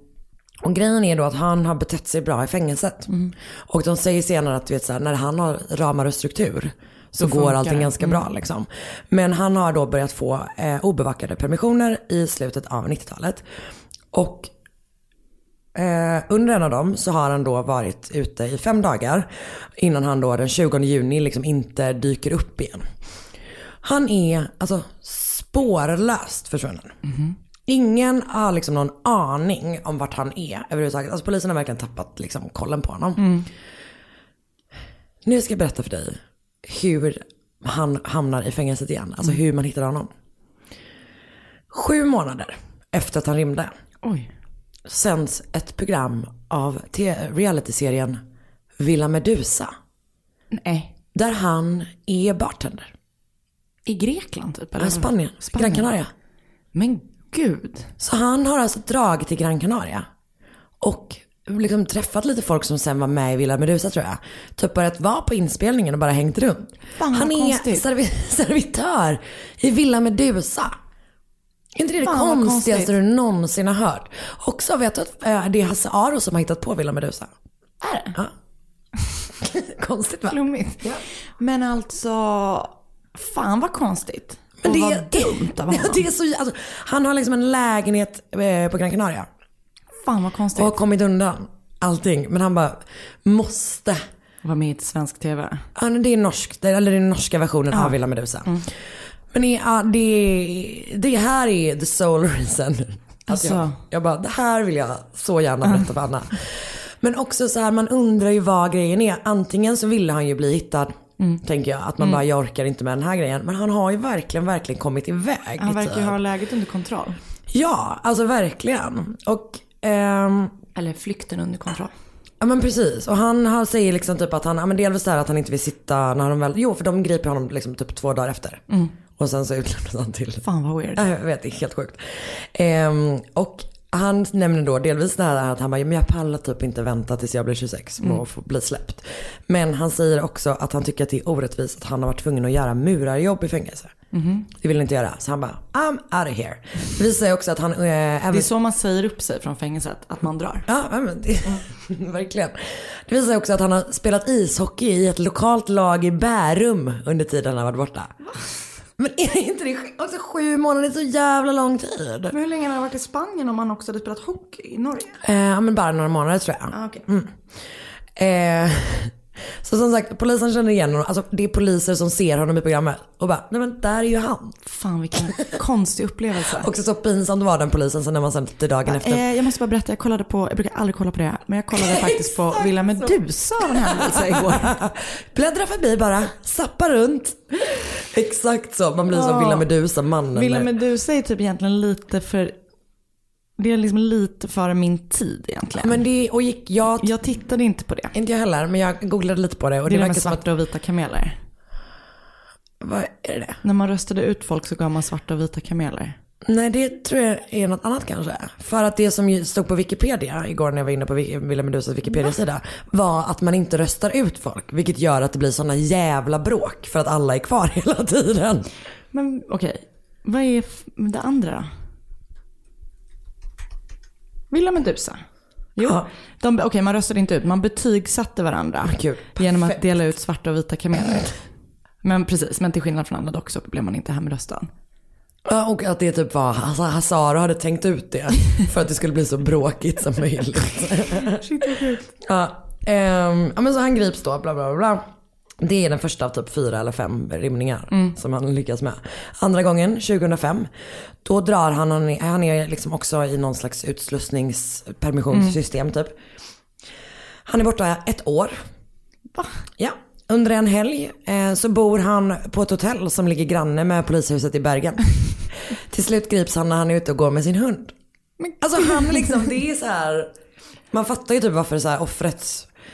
och grejen är då att han har betett sig bra i fängelset. Och de säger senare att du vet, så här, när han har ramar och struktur så går funkar allting ganska bra. Liksom. Men han har då börjat få eh, obevakade permissioner i slutet av 90-talet. Och Eh, under en av dem så har han då varit ute i fem dagar innan han då den 20 juni liksom inte dyker upp igen. Han är alltså spårlöst försvunnen. Ingen har liksom någon aning om vart han är överhuvudtaget. Alltså polisen har verkligen tappat liksom kollen på honom. Mm. Nu ska jag berätta för dig hur han hamnar i fängelset igen. Alltså hur man hittar honom. Sju månader efter att han rymde Oj. sänds ett program av realityserien Villa Medusa. Nej. Där han är bartender. I Grekland typ? Eller Spanien. Gran Canaria. Men gud. Så han har alltså dragit till Gran Canaria. Och liksom träffat lite folk som sen var med i Villa Medusa tror jag. Typ börjat vara på inspelningen och bara hängt runt. Fan, han är servi- servitör i Villa Medusa. Är inte det det Fan, vad konstigaste du någonsin har hört? Också vet du att eh, det är Hasse Aro som har hittat på Villa Medusa. Är det? Ja. Konstigt va? Flummigt. Men alltså, fan vad konstigt. Men det vad dumt av honom. ja, det är så, alltså, han har liksom en lägenhet eh, på Gran Canaria. Fan vad konstigt. Och har kommit undan allting. Men han bara måste. Var med i svensk tv. Ja, men det är norsk, eller den norska versionen av Villa Medusa. Men det, ja, det, det här är the soul reason. Alltså. Jag, Alltså. jag bara, det här vill jag så gärna berätta för Anna. Men också så här, man undrar ju vad grejen är. Antingen så ville han ju bli hittad. Tänker jag. Att man bara, jag orkar inte med den här grejen. Men han har ju verkligen, verkligen kommit iväg. Han verkar ju ha läget under kontroll. Ja, alltså verkligen. Och ehm, Eller flykten under kontroll. Ja men precis. Och han, han säger liksom typ att han, ja men delvis det här att han inte vill sitta när de väl, jo för de griper honom liksom typ två dagar efter. Och sen så utlämnas han till. Fan vad weird. Ja, jag vet, det är helt sjukt. Ehm, och han nämner då delvis det här att han bara, "Ja, men jag pallar typ inte vänta tills jag blir 26 med att få bli släppt. Men han säger också att han tycker att det är orättvist att han har varit tvungen att göra murarjobb i fängelse. Det vill han inte göra. Så han bara, I'm out of here. Det visar ju också att han, eh, Det även är så man säger upp sig från fängelset, att man drar. Ja, men det, verkligen. Det visar också att han har spelat ishockey i ett lokalt lag i Bärum under tiden han har varit borta. Men är inte det också sju månader? Är så jävla lång tid. Men hur länge har han varit i Spanien om han också hade spelat hockey i Norge? Eh, ja, men bara några månader tror jag. Ah, okay. Eh, så som sagt, polisen känner igen honom. Alltså det är poliser som ser honom i programmet och bara, nej men där är ju han. Fan vilken konstig upplevelse. Också så pinsamt vara den polisen sen när man sen till dagen efter. Eh, jag måste bara berätta, jag kollade på, jag brukar aldrig kolla på det, men jag kollade faktiskt på Villa Medusa av en händelse igår. Bläddra förbi bara, sappa runt. Exakt så, man blir som Ja. Villa Medusa, mannen. Villa med- Medusa är typ egentligen lite för, det är liksom lite före min tid egentligen. Men det, och gick, jag, jag tittade inte på det. inte jag heller, men jag googlade lite på det och Det det, är det med som att, svarta och vita kameler. vad är det? När man röstade ut folk så gav man svarta och vita kameler. Nej det tror jag är något annat kanske. För att det som stod på Wikipedia igår när jag var inne på Villa Medusas Wikipedia-sida var att man inte röstar ut folk. Vilket gör att det blir sådana jävla bråk för att alla är kvar hela tiden. Men okej, vad är det andra då? Villa Medusa? Jo, Ja. okej man röstade inte ut, man betygsatte varandra. Gud, genom att dela ut svarta och vita kameler. Men precis, men till skillnad från andra dock så blev man inte hemröstad. Ja, och att det typ var, alltså Hazaro hade tänkt ut det. För att det skulle bli så bråkigt som möjligt. Shit vad sjukt. Ja, ehm, ja men så han grips då, bla bla bla. Det är den första av typ fyra eller fem rymningar som han lyckas med. Andra gången, 2005, då drar han, han är, är liksom också i någon slags utslussningspermissionssystem typ. Han är borta ett år. Va? Ja. Under en helg eh, så bor han på ett hotell som ligger granne med polishuset i Bergen. Till slut grips han när han är ute och går med sin hund. Alltså han liksom, det är så här. Man fattar ju typ varför så här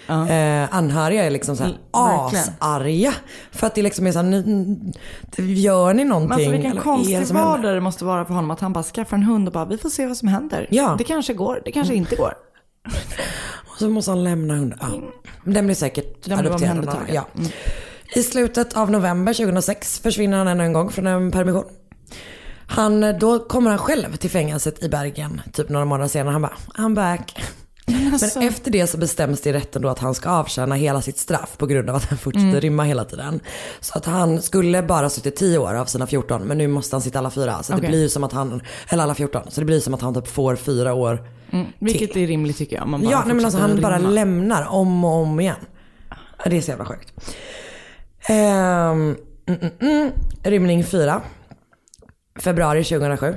offrets eh, anhöriga är liksom så här Mm, asarga. För att det liksom är så här, ni, ni- gör ni någonting? Men alltså vilken konstig vardag det måste vara för honom att han bara skaffar en hund och bara vi får se vad som händer. Ja. Det kanske går, det kanske inte går. Och så måste han lämna hunden. Ja. Den blir säkert Den blir adopterad. Ja. I slutet av november 2006 försvinner han ännu en gång från en permission. Han, då kommer han själv till fängelset i Bergen, typ några månader senare. Han bara, I'm back. Alltså- Men efter det så bestäms det i rätten då att han ska avtjäna hela sitt straff på grund av att han fortsätter Mm. rymma hela tiden. Så att han skulle bara suttit 10 år av sina 14 men nu måste han sitta alla fyra. Så det Okej. blir som att han, eller alla 14, så det blir som att han typ får fyra år Mm, vilket är rimligt tycker jag. Man bara Ja, nej, men alltså han bara rymma. lämnar om och om igen. Det är så jävla sjukt. Ehm, mm, mm. Rymning 4. Februari 2007.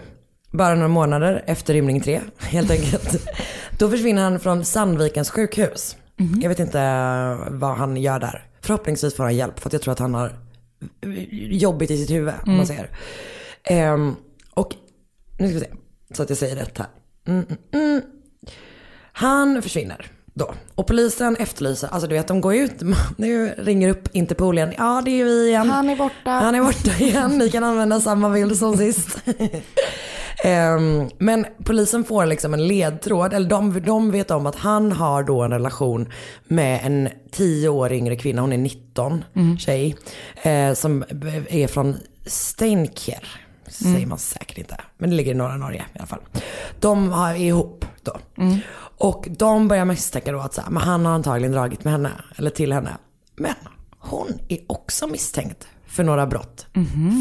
bara några månader efter rymning tre, helt enkelt. Då försvinner han från Sandvikens sjukhus. Jag vet inte vad han gör där. Förhoppningsvis får han hjälp för att jag tror att han har jobbigt i sitt huvud, om man säger. Ehm, och nu ska vi se, så att jag säger rätt här. Mm, mm, mm. Han försvinner då. Och polisen efterlyser, alltså du vet de går ut, nu ringer upp Interpol igen. Ja det är vi igen. Han är borta. Han är borta igen, ni kan använda samma bild som sist. Ehm, men polisen får liksom en ledtråd, eller de, de vet om att han har då en relation med en tio år yngre kvinna, hon är 19, tjej. Eh, som är från Steinkjer, säger man säkert inte. Men det ligger i norra Norge i alla fall. De har, är ihop då. Och de börjar misstänka då att så här, men han har antagligen dragit med henne, eller till henne. Men hon är också misstänkt för några brott.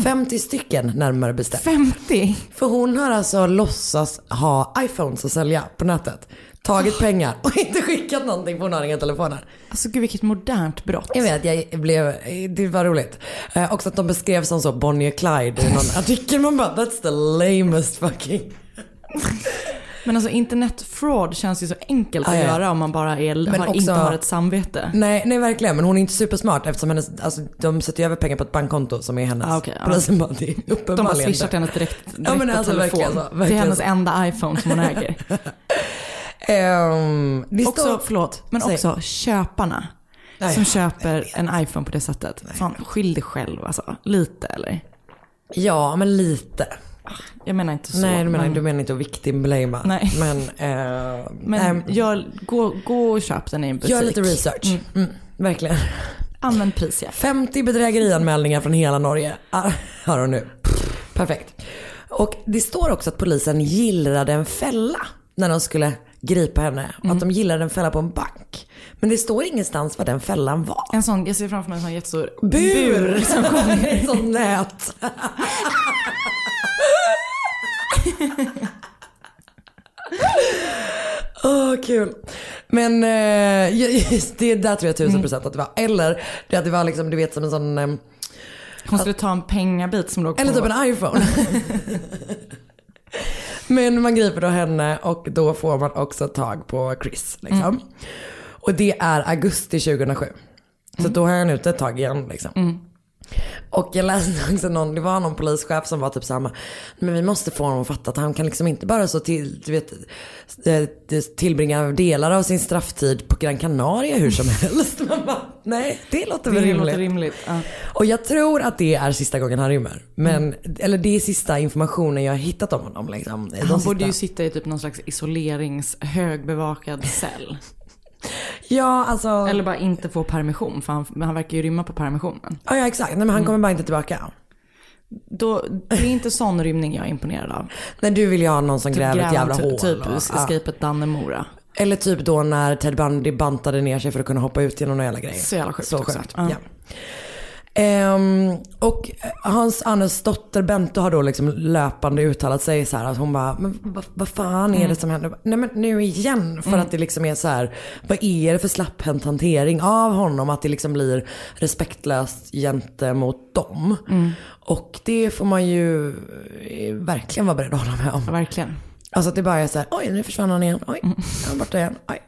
50 stycken närmare bestämt. 50? För hon har alltså låtsas ha iPhones att sälja på nätet. Tagit pengar och inte skickat någonting för hon har inga telefoner. Alltså gud vilket modernt brott. Jag vet, jag blev, det var roligt. Eh, också att de beskrevs som så Bonnie och Clyde i någon artikel. Man bara, that's the lamest fucking. Men alltså internetfraud känns ju så enkelt att Ja, ja. göra om man bara är, Men har, också- inte har ett samvete. Nej, nej verkligen. Men hon är inte supersmart eftersom hennes, alltså, de sätter ju över pengar på ett bankkonto som är hennes. Ah, ja. Polisen bara, det är De bara uppenbarligen swishar till hennes direkt, direkt Ja, men alltså, telefon. verkligen så, det är hennes enda iPhone som hon äger. Det också, står, förlåt, men Säg. också köparna. Nej, som köper en iPhone på det sättet. Fan, skyll dig själv alltså. Lite eller? Ja, men lite. Jag menar inte så. nej, du menar, men, du menar inte att victim blamea. Nej. Men, eh, men nej, gör, gå, gå och köp den i en butik. gör lite research. Mm, verkligen. Använd prisjakt. 50 bedrägerianmälningar från hela Norge. Ah, Har hon nu. Perfekt. Och det står också att polisen gillrade en fälla när de skulle gripa henne. Och att de gillrade en fälla på en bank. Men det står ingenstans vad den fällan var. En sån, jag ser framför mig en sån jättestor Bur! Som kommer ett sånt nät. Åh, kul. Men eh, det där tror jag tusen procent att det var. Eller det att det var liksom, du vet som en sån, eh, Hon skulle ta en pengabit som låg på... eller typ en iPhone. Men man griper då henne och då får man också tag på Chris. Liksom. Och det är augusti 2007. Så då har han ute ett tag igen liksom. Och jag läste också någon, det var någon polischef som var typ samma. Men vi måste få honom att fatta att han kan liksom inte bara så till, du vet, eh, tillbringa delar av sin strafftid på Gran Canaria hur som helst. Man bara, nej det låter väl rimligt. låter rimligt. Ja. Och jag tror att det är sista gången han rymmer. Men, eller det är sista informationen jag har hittat om honom. Liksom. Han sista- borde ju sitta i typ någon slags isolerings högbevakad cell. Ja, alltså. Eller bara inte få permission, för han, han verkar ju rymma på permissionen. Ja, ja exakt. Nej, men han kommer bara inte tillbaka. Då, det är inte sån rymning jag är imponerad av. Nej, du vill ju ha någon som gräver ett jävla typ, hål. Typ och- ja. escapet Dannemora. Eller typ då när Ted Bundy bantade ner sig för att kunna hoppa ut genom några jävla grejer. Så jävla sjukt Så sjukt. Ja. Ja. Ehm, och hans Annes dotter Bente har då liksom löpande uttalat sig så här att hon bara, men vad, vad fan är det som händer? Nej men nu igen. För att det liksom är så här, vad är det för slapphänt hantering av honom? Att det liksom blir respektlöst gentemot dem. Och det får man ju eh, verkligen vara beredd att hålla med om. Ja, verkligen. Alltså att det bara är så här, oj nu försvann han igen, oj, han är borta igen, oj.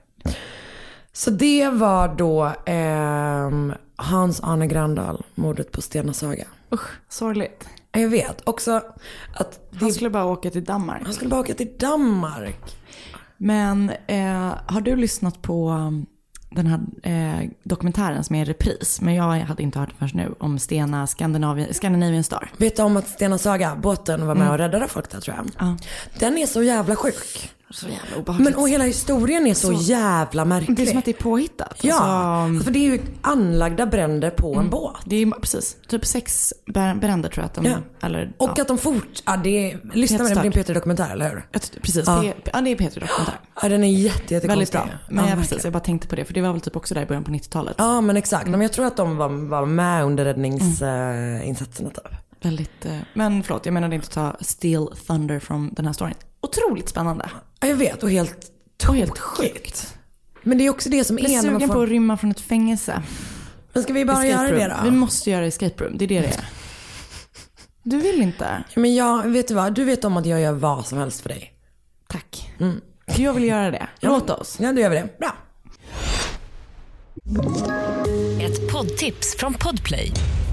Så det var då ehm, Hans-Arne Grandal, mordet på Stena Saga. Usch, sorgligt. Jag vet också att det, Han skulle bara åka till Danmark. han skulle bara åka till Danmark. Men eh, har du lyssnat på um, den här eh, dokumentären som är i repris, men jag hade inte hört den förrän nu, om Stena Scandinavian, Scandinavian Star. Vet du om att Stena Saga, båten, var med och räddade folk där tror jag. Ja. Den är så jävla sjuk. Så jävla obehagligt. Men och hela historien är så, Så- jävla märklig. det är som att det är påhittat. Ja, Alltså, för det är ju anlagda bränder på en båt. det är precis, typ sex brä- bränder tror jag att de, Ja. eller Och ja. att de fort, ja det är, lyssna med det, är en stört. P3-dokumentär eller hur? Tyckte- precis, Ja. det är, ja, det är Peter Dokumentär. Ja den är jätte, jätte Väldigt bra. Men ja, precis, jag bara tänkte på det, för det var väl typ också där i början på 90-talet. Ja men exakt, men jag tror att de var, var med under räddningsinsatserna typ. Väldigt, eh, men förlåt, jag menade inte att ta Steal Thunder från den här storyn. Otroligt spännande. Ja jag vet och helt Och helt sjukt. Men det är också det som Jag är är när man sugen får... på att rymma från ett fängelse. Men ska vi bara Escape göra det då? Vi måste göra escape room, det är det det är. Du vill inte? Men jag, vet du vad? Du vet om att jag gör vad som helst för dig. Tack. Mm. Jag vill göra det. Låt oss. Ja, då gör vi det. Bra. Ett poddtips från Podplay.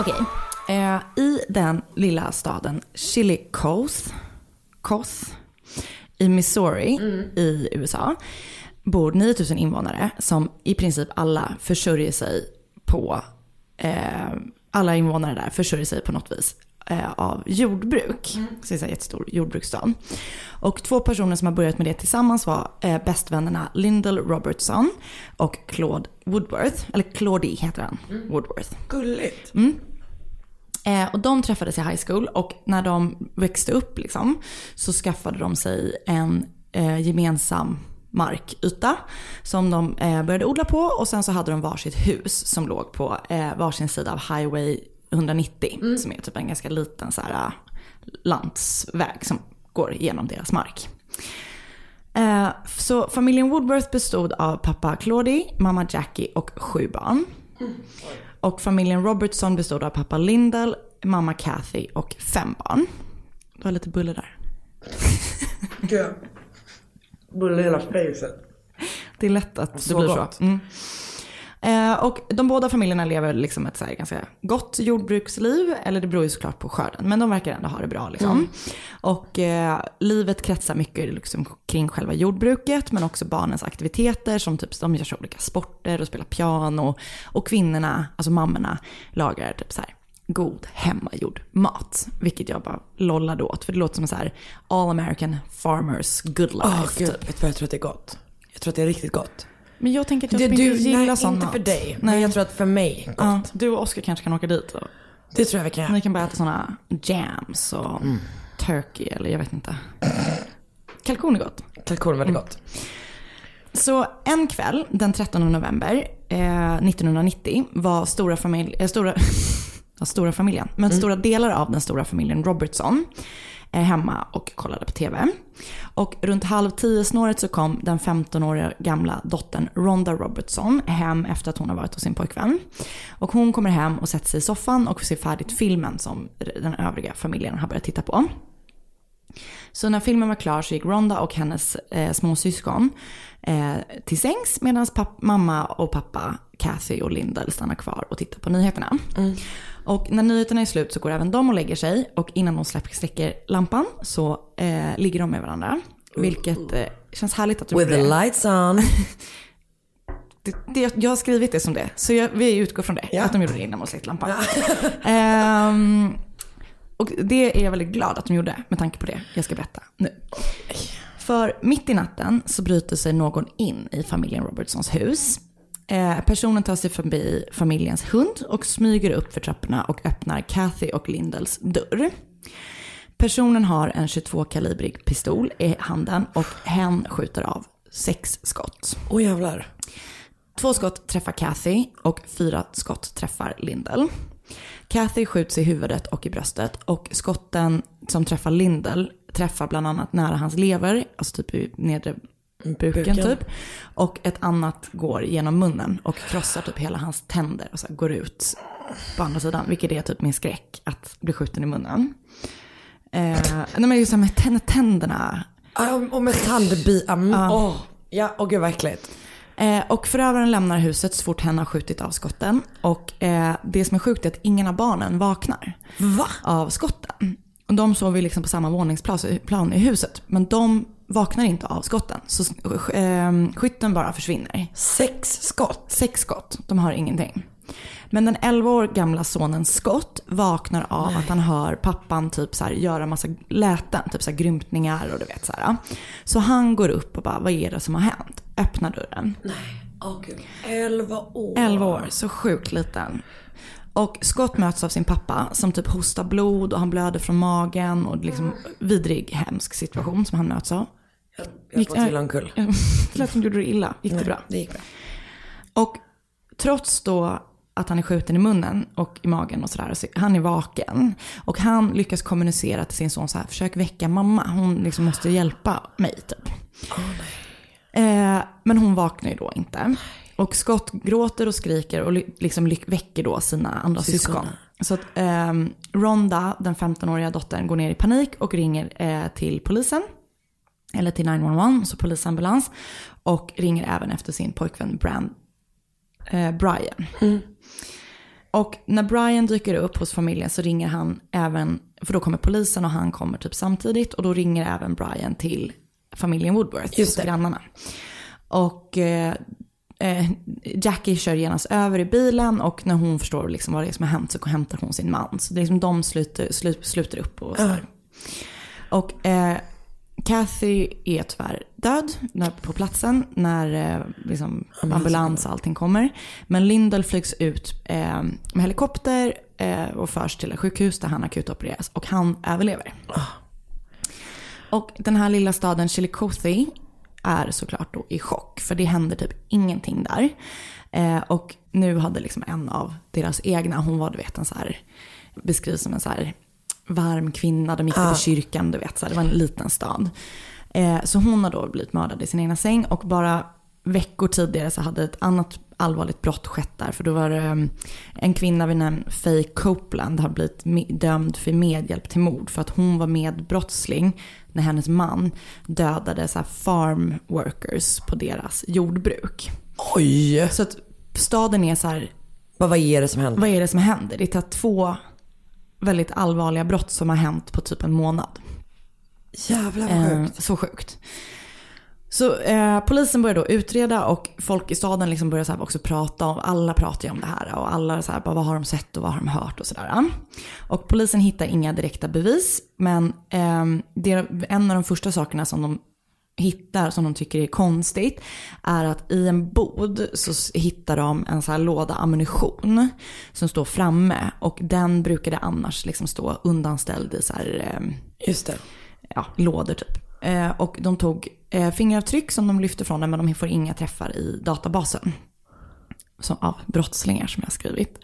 Okej. Eh, I den lilla staden Chillicothe, Coth, i Missouri i USA bor 9000 invånare som i princip alla försörjer sig på, eh, alla invånare där försörjer sig på något vis eh, av jordbruk. Mm. Så det är en jättestor jordbruksstad. Och två personer som har börjat med det tillsammans var eh, bästvännerna Lyndall Robertson och Claude Woodworth. Eller Claudie heter han, Woodworth. Gulligt. Mm. Eh, och de träffades i high school och när de växte upp liksom, så skaffade de sig en eh, gemensam markyta som de eh, började odla på och sen så hade de varsitt hus som låg på eh, varsin sida av Highway 190 som är typ en ganska liten så här, eh, landsväg som går igenom deras mark. Eh, så familjen Woodworth bestod av pappa Claudie, mamma Jackie och sju barn. Och familjen Robertson bestod av pappa Lyndall, mamma Kathy och fem barn. Du har lite buller där. Gud. Bulle hela facet. Det är lätt att det Så blir gott. så. Mm. Eh, och de båda familjerna lever liksom ett så här ganska gott jordbruksliv. Eller det beror ju såklart på skörden. Men de verkar ändå ha det bra liksom. Mm. Och eh, livet kretsar mycket liksom, kring själva jordbruket. Men också barnens aktiviteter. Som typ de gör så olika sporter och spelar piano. Och kvinnorna, alltså mammorna, lagar typ så här god hemmagjord mat. Vilket jag bara lollade åt. För det låter som så här all American farmers good life. Åh gud, typ. vet du vad jag tror att det är gott? Jag tror att det är riktigt gott. Men jag tänker att jag Det, du, inte gillar nej, inte för dig. Men jag tror att för mig, gott. Ja, du och Oskar kanske kan åka dit. Och... Det tror jag vi kan. Ni kan bara äta såna jams och Mm. turkey eller jag vet inte. Kalkon är gott. Kalkon är väldigt gott. Så en kväll den 13 november eh, 1990 var stora, familj, eh, stora, ja, stora familjen, men stora delar av den stora familjen Robertson eh, hemma och kollade på tv. Och runt halv tio snåret så kom den 15-åriga gamla dottern Ronda Robertson hem efter att hon har varit hos sin pojkvän. Och hon kommer hem och sätter sig i soffan och ser färdigt filmen som den övriga familjen har börjat titta på. Så när filmen var klar så gick Ronda och hennes eh, småsyskon eh, till sängs medan mamma och pappa Kathy och Lyndall stannar kvar och tittar på nyheterna. Och när nyheterna är slut så går även de och lägger sig och innan de släpper, släcker lampan så eh, ligger de med varandra. Vilket eh, känns härligt att du With the lights on. Det, det, jag har skrivit det som det, så jag, vi utgår från det. Att de gjorde det innan de släckte lampan. Ehm, och det är jag väldigt glad att de gjorde med tanke på det jag ska berätta nu. För mitt i natten så bryter sig någon in i familjen Robertsons hus. Eh, personen tar sig förbi familjens hund och smyger upp för trapporna och öppnar Kathy och Lindals dörr. Personen har en 22-kalibrig pistol i handen och hen skjuter av sex skott. Åh oh, jävlar. Två skott träffar Kathy och fyra skott träffar Lindell. Kathy skjuts i huvudet och i bröstet och skotten som träffar Lindell träffar bland annat nära hans lever, alltså typ i nedre buken, Buken. typ. Och ett annat går genom munnen och krossar typ hela hans tänder och så går ut på andra sidan. Vilket är typ min skräck, att bli skjuten i munnen. Eh, nej men just med tänd- tänderna. Ja, Och med tandbi... Ja. åh. Ja, åh gud vad äckligt. Eh, och förövaren lämnar huset så fort hen har skjutit av skotten. Och eh, det som är sjukt är att ingen av barnen vaknar Va? av skotten. Och de sover liksom på samma våningsplan plan i huset. Men de vaknar inte av skotten. Så eh, skytten bara försvinner. Sex skott? Sex skott. De har ingenting. Men den 11 år gamla sonen Scott vaknar av att han hör pappan typ så här göra massa läten, typ så här grymtningar och du vet så här. Så han går upp och bara, vad är det som har hänt? Öppnar dörren. Åh gud, 11 år. 11 år, så sjukt liten. Och Scott möts av sin pappa som typ hostar blod och han blöder från magen och liksom vidrig, hemsk situation som han möts av. Jag får till omkull. Det lät som du gjorde det illa. Gick det Nej, bra? Det gick bra. Och trots då att han är skjuten i munnen och i magen och sådär, så han är vaken. Och han lyckas kommunicera till sin son så här, försök väcka mamma, hon liksom måste hjälpa mig typ. Eh, men hon vaknar ju då inte. Och Scott gråter och skriker och liksom väcker då sina andra syskon. Syskonen. Så att ehm, Ronda, den 15-åriga dottern, går ner i panik och ringer eh, till polisen. Eller till 911, så polisambulans. Och ringer även efter sin pojkvän Brand, eh, Brian. Och när Brian dyker upp hos familjen så ringer han även, för då kommer polisen och han kommer typ samtidigt. Och då ringer även Brian till familjen Woodworth, Just till grannarna. Och eh, eh, Jackie kör genast över i bilen och när hon förstår liksom vad det är som har hänt så hämtar hon sin man. Så det är liksom de sluter, slut, sluter upp och så här. Och eh, Kathy är tyvärr död när, på platsen när eh, liksom, ambulans och allting kommer. Men Lindell flygs ut eh, med helikopter eh, och förs till ett sjukhus där han akutopereras och han överlever. Och den här lilla staden Chillicothe är såklart då i chock för det händer typ ingenting där. Eh, och nu hade liksom en av deras egna, hon var du vet en så här, beskrivs som en så här varm kvinna, de gick Ah. till kyrkan, du vet, så här, det var en liten stad. Eh, så hon har då blivit mördad i sin egna säng och bara veckor tidigare så hade ett annat allvarligt brott skett där. För då var det um, en kvinna vid namn Faye Copeland har blivit dömd för medhjälp till mord för att hon var medbrottsling när hennes man dödade så farm workers på deras jordbruk. Oj! Så att staden är så här, Vad, vad är det som händer? vad är det som händer? Det är två väldigt allvarliga brott som har hänt på typ en månad. Jävlar vad Eh, sjukt. så sjukt. Så eh, polisen börjar då utreda och folk i staden liksom börjar så också prata om, alla pratar ju om det här och alla så här, bara, vad har de sett och vad har de hört och sådär. Och polisen hittar inga direkta bevis men eh, det är en av de första sakerna som de hittar som de tycker är konstigt är att i en bod så hittar de en så här låda ammunition som står framme och den brukade annars liksom stå undanställd i så här eh, Just det. ja, lådor typ. Eh, och de tog eh, fingeravtryck som de lyfte från den men de får inga träffar i databasen. Som, av brottslingar som jag har skrivit.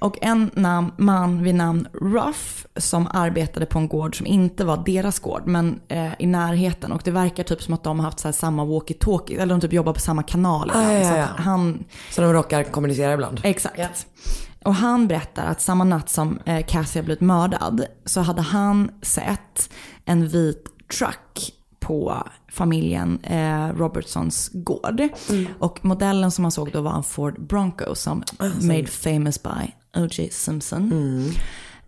Och en namn, man vid namn Ruff som arbetade på en gård som inte var deras gård men eh, i närheten. Och det verkar typ som att de har haft så samma walkie-talkie, eller de typ jobbar på samma kanal. Ah, ja, Så ja, han, Så de råkar kommunicera ibland? Exakt. Och han berättar att samma natt som eh, Cassie har blivit mördad så hade han sett en vit truck på familjen eh, Robertsons gård. Och modellen som han såg då var en Ford Bronco som made famous by O.J. Simpson.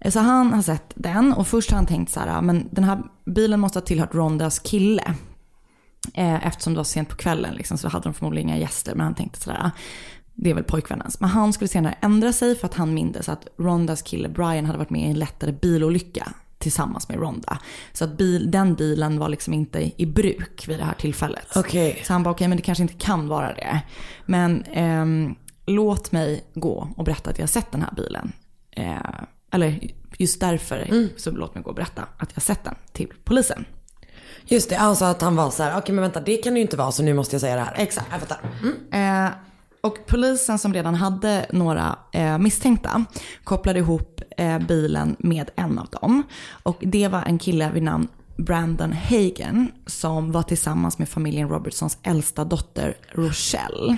Eh, Så han har sett den och först har han tänkt så här, "Ah, men den här bilen måste ha tillhört Rondas kille. Eh, eftersom det var sent på kvällen liksom, så hade de förmodligen inga gäster. Men han tänkte sådär, "Ah, det är väl pojkvännens. Men han skulle senare ändra sig för att han mindes att Rondas kille Brian hade varit med i en lättare bilolycka tillsammans med Ronda. Så att bil, den bilen var liksom inte i bruk vid det här tillfället. Okej. Så han bara, okej men det kanske inte kan vara det. Men ehm, låt mig gå och berätta att jag har sett den här bilen. Eh, eller just därför, så låt mig gå och berätta att jag har sett den till polisen. Just det, alltså att han var så här, okej men vänta det kan det ju inte vara så nu måste jag säga det här. Exakt. Jag fattar. Eh, och polisen som redan hade några eh, misstänkta kopplade ihop eh, bilen med en av dem. Och det var en kille vid namn Brandon Hagen som var tillsammans med familjen Robertsons äldsta dotter Rochelle.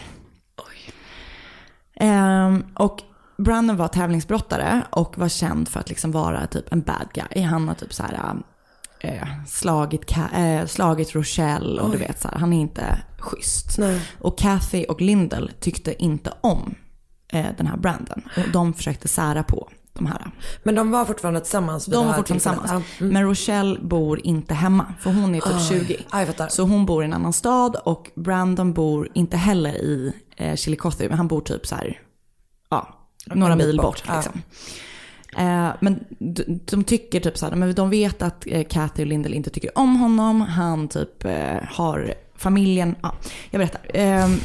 Eh, och Brandon var tävlingsbrottare och var känd för att liksom vara typ en bad guy. Han har typ så här eh, slagit, Ka- eh, slagit Rochelle och du Oj. vet så här, han är inte schysst. Nej. Och Kathy och Lindell tyckte inte om eh, den här Brandon. Och de försökte sära på de här. Men de var fortfarande tillsammans? De var fortfarande tillsammans. Ja. Mm. Men Rochelle bor inte hemma, för hon är typ Aj. 20. Ja. Så hon bor i en annan stad och Brandon bor inte heller i eh, Chillicothe, men han bor typ så här, ja, några mil bort, bort. ja. liksom. Eh, men de, de tycker typ så här, men de vet att eh, Kathy och Lindell inte tycker om honom. Han typ eh, har familjen, ja, jag berättar. Ehm,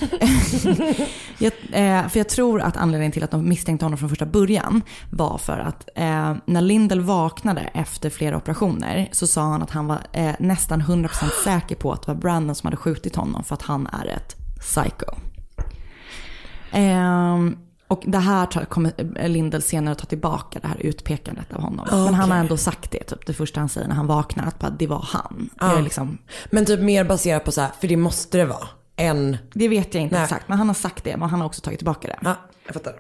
jag, eh, för jag tror att anledningen till att de misstänkte honom från första början var för att eh, när Lindell vaknade efter flera operationer så sa han att han var eh, nästan 100% säker på att det var Brandon som hade skjutit honom för att han är ett psycho. Ehm, och det här tar- kommer Lindell senare ta tillbaka, det här utpekandet av honom. Men han har ändå sagt det, typ det första han säger när han vaknar, att bara, det var han. Ja. Det, liksom, Men typ mer baserat på så här, för det måste det vara, än... det vet jag inte Nej. exakt, men han har sagt det, men han har också tagit tillbaka det. Ja, jag fattar.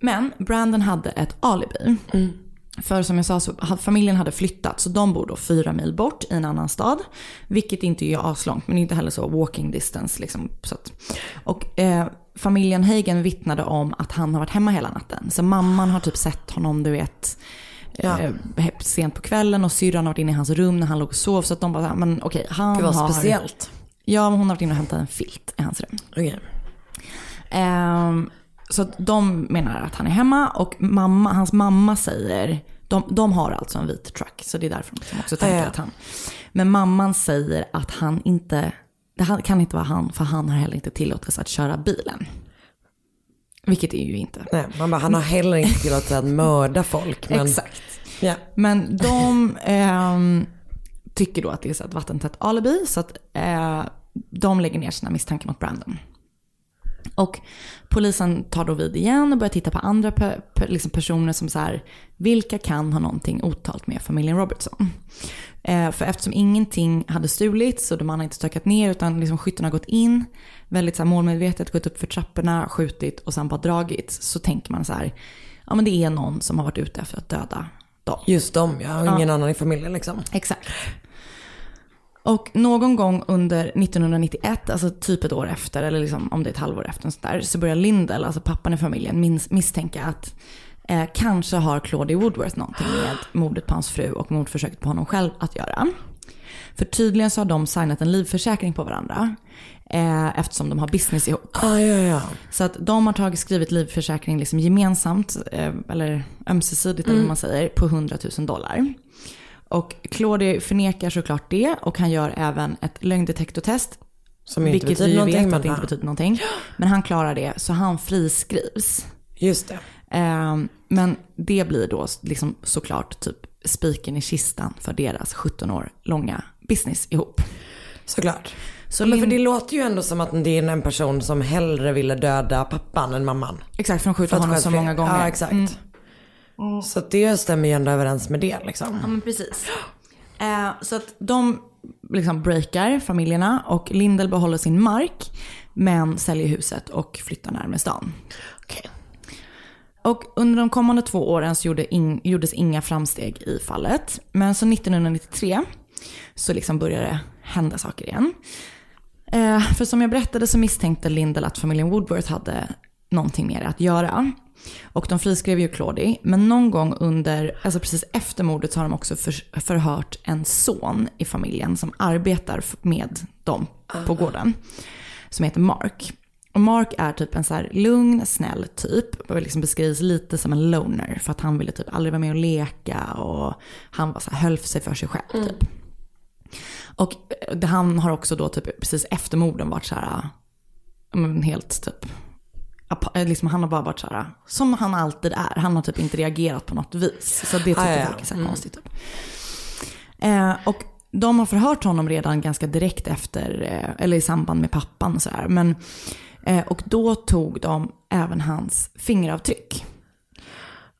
Men Brandon hade ett alibi. För som jag sa så hade familjen hade flyttat så de bor då fyra mil bort i en annan stad. Vilket inte är aslångt men inte heller så walking distance. Liksom, så att, och eh, familjen Hagen vittnade om att han har varit hemma hela natten. Så mamman har typ sett honom du vet Ja. eh, sent på kvällen och syrran har varit inne i hans rum när han låg och sov. Så att de bara, men okej han Det var har... speciellt. Ja, men hon har varit inne och hämtat en filt i hans rum. Okej. Ehm, så de menar att han är hemma och mamma, hans mamma säger, de, de har alltså en vit truck så det är därför de liksom också tänker Ja, att han. Men mamman säger att han inte, det kan inte vara han för han har heller inte tillåtelse att köra bilen. Vilket är ju inte. Nej, man bara, han har heller inte tillåtelse att mörda folk. Men... Exakt. Ja. Men de ehm, tycker då att det är så ett vattentätt alibi så att eh, de lägger ner sina misstankar mot Brandon. Och polisen tar då vid igen och börjar titta på andra pe- pe- liksom personer som så här, vilka kan ha någonting otalt med familjen Robertson? Eh, för eftersom ingenting hade stulits och de hade inte stökat ner utan liksom skytten har gått in, väldigt så här målmedvetet gått upp för trapporna, skjutit och sen bara dragit, så tänker man så här, ja men det är någon som har varit ute efter att döda dem. Just dem, ja. Och Ja. ingen annan i familjen liksom. Exakt. Och någon gång under 1991, alltså typ ett år efter, eller liksom om det är ett halvår efter, sånt där, så börjar Lindell, alltså pappan i familjen, misstänka att eh, kanske har Claudie Woodworth någonting med mordet på hans fru och mordförsöket på honom själv att göra. För tydligen så har de signat en livförsäkring på varandra. Eh, eftersom de har business ihop. Ah, ja, ja. Så att de har tagit skrivit livförsäkring liksom gemensamt, eh, eller ömsesidigt eller Mm. vad man säger, på 100 000 dollar. Och Claudio förnekar såklart det och han gör även ett lögndetektortest. Som inte vilket vi vet att det inte betyder någonting. Men han klarar det, så han friskrivs. Just det. Ehm, men det blir då liksom såklart typ spiken i kistan för deras 17 år långa business ihop. Såklart. Så men för det låter ju ändå som att det är en person som hellre ville döda pappan än mamman. Exakt, för de skjuter honom så många gånger. Ja, exakt. Mm. Så att det stämmer ju ändå överens med det liksom. Ja men precis. Eh, så att de liksom breakar familjerna och Lindell behåller sin mark men säljer huset och flyttar närmare stan. Okej. Och under de kommande två åren så gjorde in, gjordes inga framsteg i fallet. Men så 1993 så liksom började det hända saker igen. Eh, för som jag berättade så misstänkte Lindell att familjen Woodworth hade någonting det att göra. Och de friskrev ju Claudie, men någon gång under, alltså precis efter mordet så har de också för, förhört en son i familjen som arbetar med dem på gården. Som heter Mark. Och Mark är typ en så här lugn, snäll typ. Och liksom beskrivs lite som en loner. För att han ville typ aldrig vara med och leka och han var så här, höll sig för sig själv typ. Och eh, han har också då typ precis efter morden varit så här, men helt typ, liksom han har bara varit så här, som han alltid är. Han har typ inte reagerat på något vis. Så det tycker Ah, ja, ja. folk är så Mm. konstigt. Typ. Eh, och de har förhört honom redan ganska direkt efter, eh, eller i samband med pappan och sådär. Men, eh, och då tog de även hans fingeravtryck.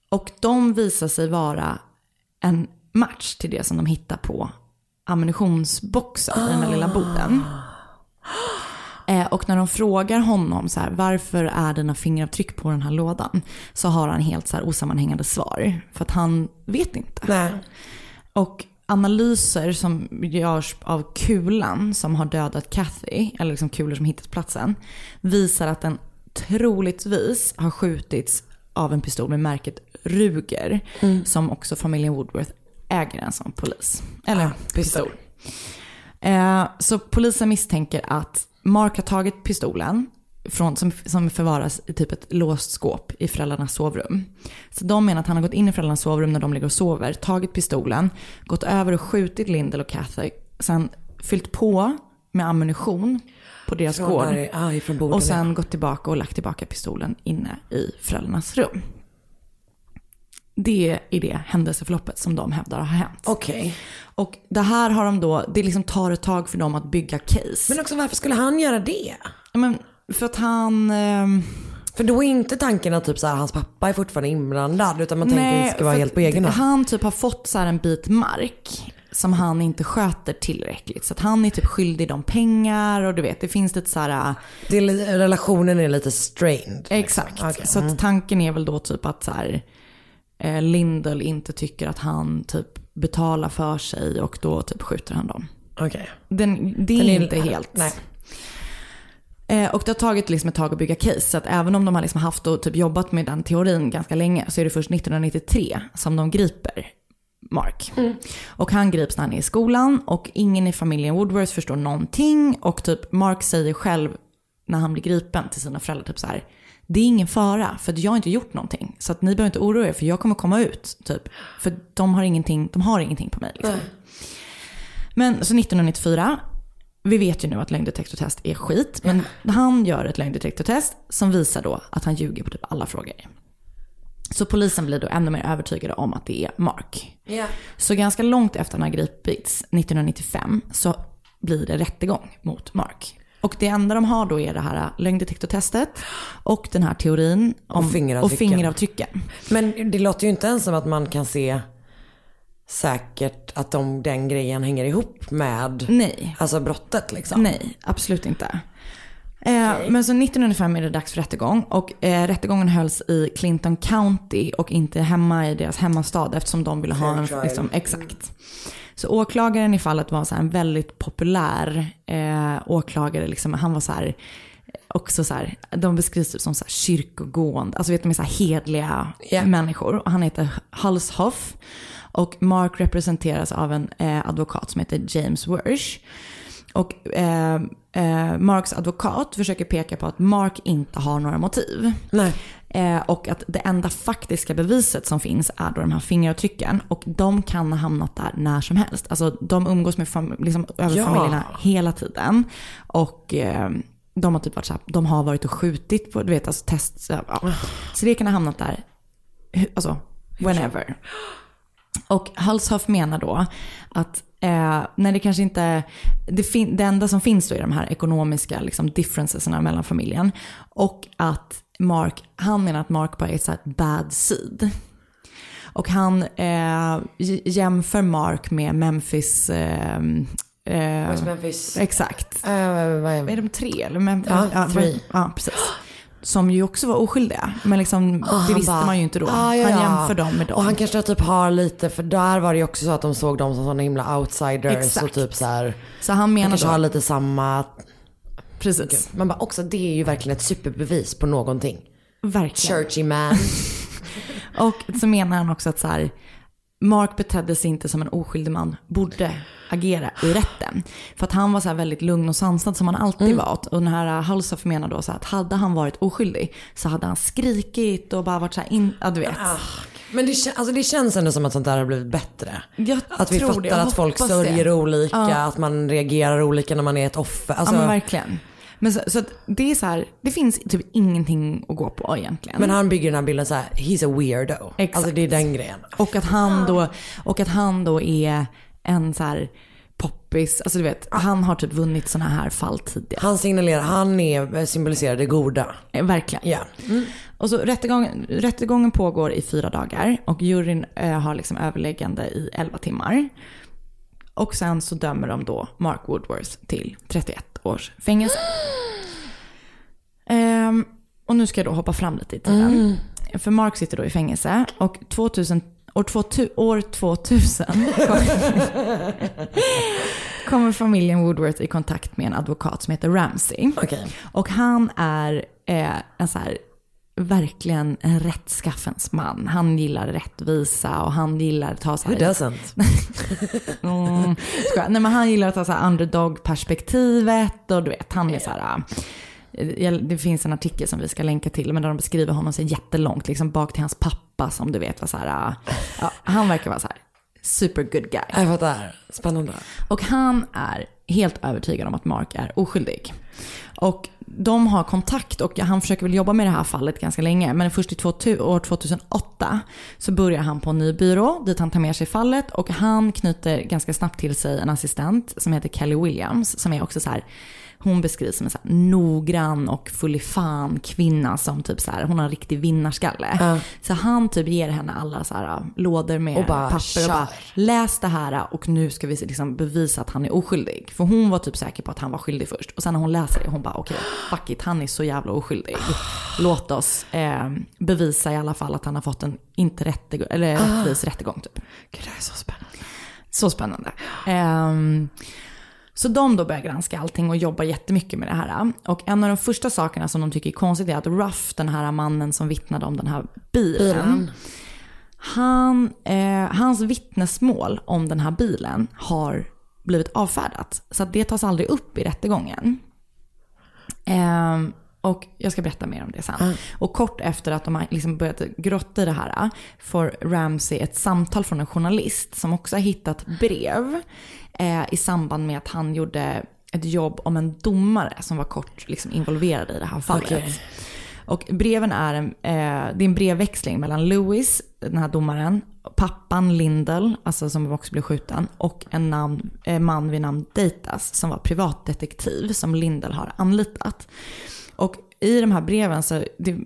Och de visar sig vara en match till det som de hittar på ammunitionsboxen i den här lilla boden. Eh, och när de frågar honom så här, varför är dina fingeravtryck på den här lådan? Så har han helt så här osammanhängande svar. För att han vet inte. Nej. Och analyser som görs av kulan som har dödat Kathy, eller liksom kulor som hittat platsen, visar att den troligtvis har skjutits av en pistol med märket Ruger, som också familjen Woodworth äger en som polis. Eller pistol. Eh, så polisen misstänker att Mark har tagit pistolen från, som, som förvaras i typ ett låst skåp i föräldrarnas sovrum. Så de menar att han har gått in i föräldrarnas sovrum när de ligger och sover, tagit pistolen, gått över och skjutit Lindell och Kathy sen fyllt på med ammunition på deras Från gård. där- ah, och sen gått tillbaka och lagt tillbaka pistolen inne i föräldrarnas rum. Det är det händelseförloppet som de hävdar har hänt. Okej. Och det här har de då, det liksom tar ett tag för dem att bygga case. Men också varför skulle han göra det? Men för att han... ehm, För då är inte tanken att typ så här, hans pappa är fortfarande inblandad utan man tänker att det ska vara helt på egen hand. Han typ har fått så här en bit mark som han inte sköter tillräckligt. Så att han är typ skyldig dem pengar och du vet, det finns lite så här... Det är, li- relationen är lite strained. Exakt. Okej. Så Mm. att tanken är väl då typ att så här, eh, Lindel inte tycker att han typ betalar för sig och då typ skjuter han dem. Okej. Den, det är, Den är- inte helt... nej. Eh, och det har tagit liksom ett tag att bygga case. Så att även om de har liksom haft och typ jobbat med den teorin ganska länge så är det först 1993 som de griper Mark. Och han grips när han är i skolan och ingen i familjen Woodworth förstår någonting. Och typ Mark säger själv när han blir gripen till sina föräldrar typ så här. Det är ingen fara för jag har inte gjort någonting. Så att ni behöver inte oroa er för jag kommer komma ut. Typ. För de har ingenting, de har ingenting på mig. Liksom. Men så 1994, vi vet ju nu att lögndetektortest är skit. Men han gör ett lögndetektortest som visar då att han ljuger på typ alla frågor. Så polisen blir då ännu mer övertygade om att det är Mark. Ja. Så ganska långt efter han har gripits, 1995, så blir det rättegång mot Mark. Och det enda de har då är det här lögndetektortestet och den här teorin om Och fingeravtrycken. och fingeravtrycken. Men det låter ju inte ens som att man kan se säkert att de, den grejen hänger ihop med Nej. alltså brottet liksom. Nej, absolut inte. Eh, Men så 1995 är det dags för rättegång och eh, rättegången hölls i Clinton County och inte hemma i deras hemmastad eftersom de ville ha en, liksom, exakt. Så åklagaren i fallet var så en väldigt populär eh, åklagare, liksom, han var så här också så här, de beskrivs typ som så här kyrkogående, alltså vet de är så här hedliga människor. Och han heter Hulshoff och Mark representeras av en eh, advokat som heter James Wersh. Och eh, eh, Marks advokat försöker peka på att Mark inte har några motiv. Nej. Eh, och att det enda faktiska beviset som finns är då de här fingeravtrycken. Och de kan ha hamnat där när som helst. Alltså de umgås med fam- liksom, över Ja. familjerna hela tiden. Och eh, de har typ varit så här, de har varit och skjutit på, du vet alltså test. Så, ja. så det kan ha hamnat där, alltså whenever. Och Halshoff menar då att eh, när det kanske inte, det, det enda som finns då är de här ekonomiska liksom, differencesarna mellan familjen. Och att Mark, han menar att Mark bara är ett så bad seed. Och han eh, jämför Mark med Memphis eh, eh, West Memphis. Exakt. Eh, vad är- de tre? Eller Mem- Ja, three. ja, precis. Som ju också var oskyldiga. Men liksom, Ah, det han visste bara, man ju inte då. ah, ja, Han ja. jämför dem med dem. Och han kanske typ har lite, för där var det ju också så att de såg dem som sådana himla outsiders Exakt. och typ så här. Så han menar kanske då- har lite samma. Precis. Man bara också det är ju verkligen ett superbevis på någonting. Verkligen. Churchy man. Och så menar han också att så här, Mark betedde sig inte som en oskyldig man borde agera i rätten. För att han var så väldigt lugn och sansad som han alltid Mm. var. Och den här Halshoff menar då så att hade han varit oskyldig så hade han skrikit och bara varit så här in, ja du vet. Men det, alltså det känns ändå som att sånt där har blivit bättre. Jag Att vi fattar det, att folk sörjer det. olika, Ja. att man reagerar olika när man är ett offer. Alltså, ja men verkligen. Men så, så att det är så här, det finns typ ingenting att gå på egentligen. men han bygger den här bilden så här, he's a weirdo. Exakt. Alltså det är den grejen. Och att han då, och att han då är en så här poppis, alltså du vet, han har typ vunnit sådana här fall tidigare. Han signalerar, han är, symboliserar det goda. Eh, Verkligen. Ja. Och så rättegången, rättegången pågår i fyra dagar och juryn eh, har liksom överläggande i 11 timmar. Och sen så dömer de då Mark Woodworth till 31 års fängelse. Ehm, och nu ska jag då hoppa fram lite i tiden. För Mark sitter då i fängelse och 2000, år, 2000, år 2000 kommer, familjen Woodworth i kontakt med en advokat som heter Ramsey. Och han är eh, en så här verkligen en rättskaffens man. Han gillar rättvisa och han gillar att ta så här... Who doesn't? mm. Nej men han gillar att ta så här underdog-perspektivet och du vet, han är så här... eh, Det finns en artikel som vi ska länka till, men där de beskriver honom så jättelångt, liksom bak till hans pappa som du vet var så här, ja, han verkar vara så här super good guy. Jag fattar. Spännande. Och han är helt övertygad om att Mark är oskyldig. Och de har kontakt och han försöker väl jobba med det här fallet ganska länge. Men först i år 2008 så börjar han på en ny byrå dit han tar med sig fallet. Och han knyter ganska snabbt till sig en assistent som heter Kelly Williams. Som är också så här, hon beskrivs som en så här noggrann och full i fan kvinna som typ så här, hon har en riktig vinnarskalle. Så han typ ger henne alla så här lådor med Och bara, papper och kör. bara läs det här och nu ska vi liksom bevisa att han är oskyldig. För hon var typ säker på att han var skyldig först. Och sen när hon läser det, hon bara okej, fuck it, han är så jävla oskyldig. Låt oss eh, bevisa i alla fall att han har fått en inte rättegång, eller Ah. rättvis rättegång typ. Gud, det här är så spännande. Så spännande. Ehm, så de då börjar granska allting och jobbar jättemycket med det här. Och en av de första sakerna som de tycker är konstigt är att Ruff, den här mannen som vittnade om den här bilen. Bilen. Han, eh, hans vittnesmål om den här bilen har blivit avfärdat. Så det tas aldrig upp i rättegången. Ehm, och jag ska berätta mer om det sen. Och kort efter att de har liksom börjat grotta i det här får Ramsey ett samtal från en journalist som också har hittat brev eh, i samband med att han gjorde ett jobb om en domare som var kort liksom, involverad i det här fallet. Okej. Och breven är en, eh, det är en brevväxling mellan Lewis, den här domaren, pappan Lindell, alltså som också blev skjuten, och en namn, eh, man vid namn Datas som var privatdetektiv som Lindell har anlitat. Och i de här breven så, det,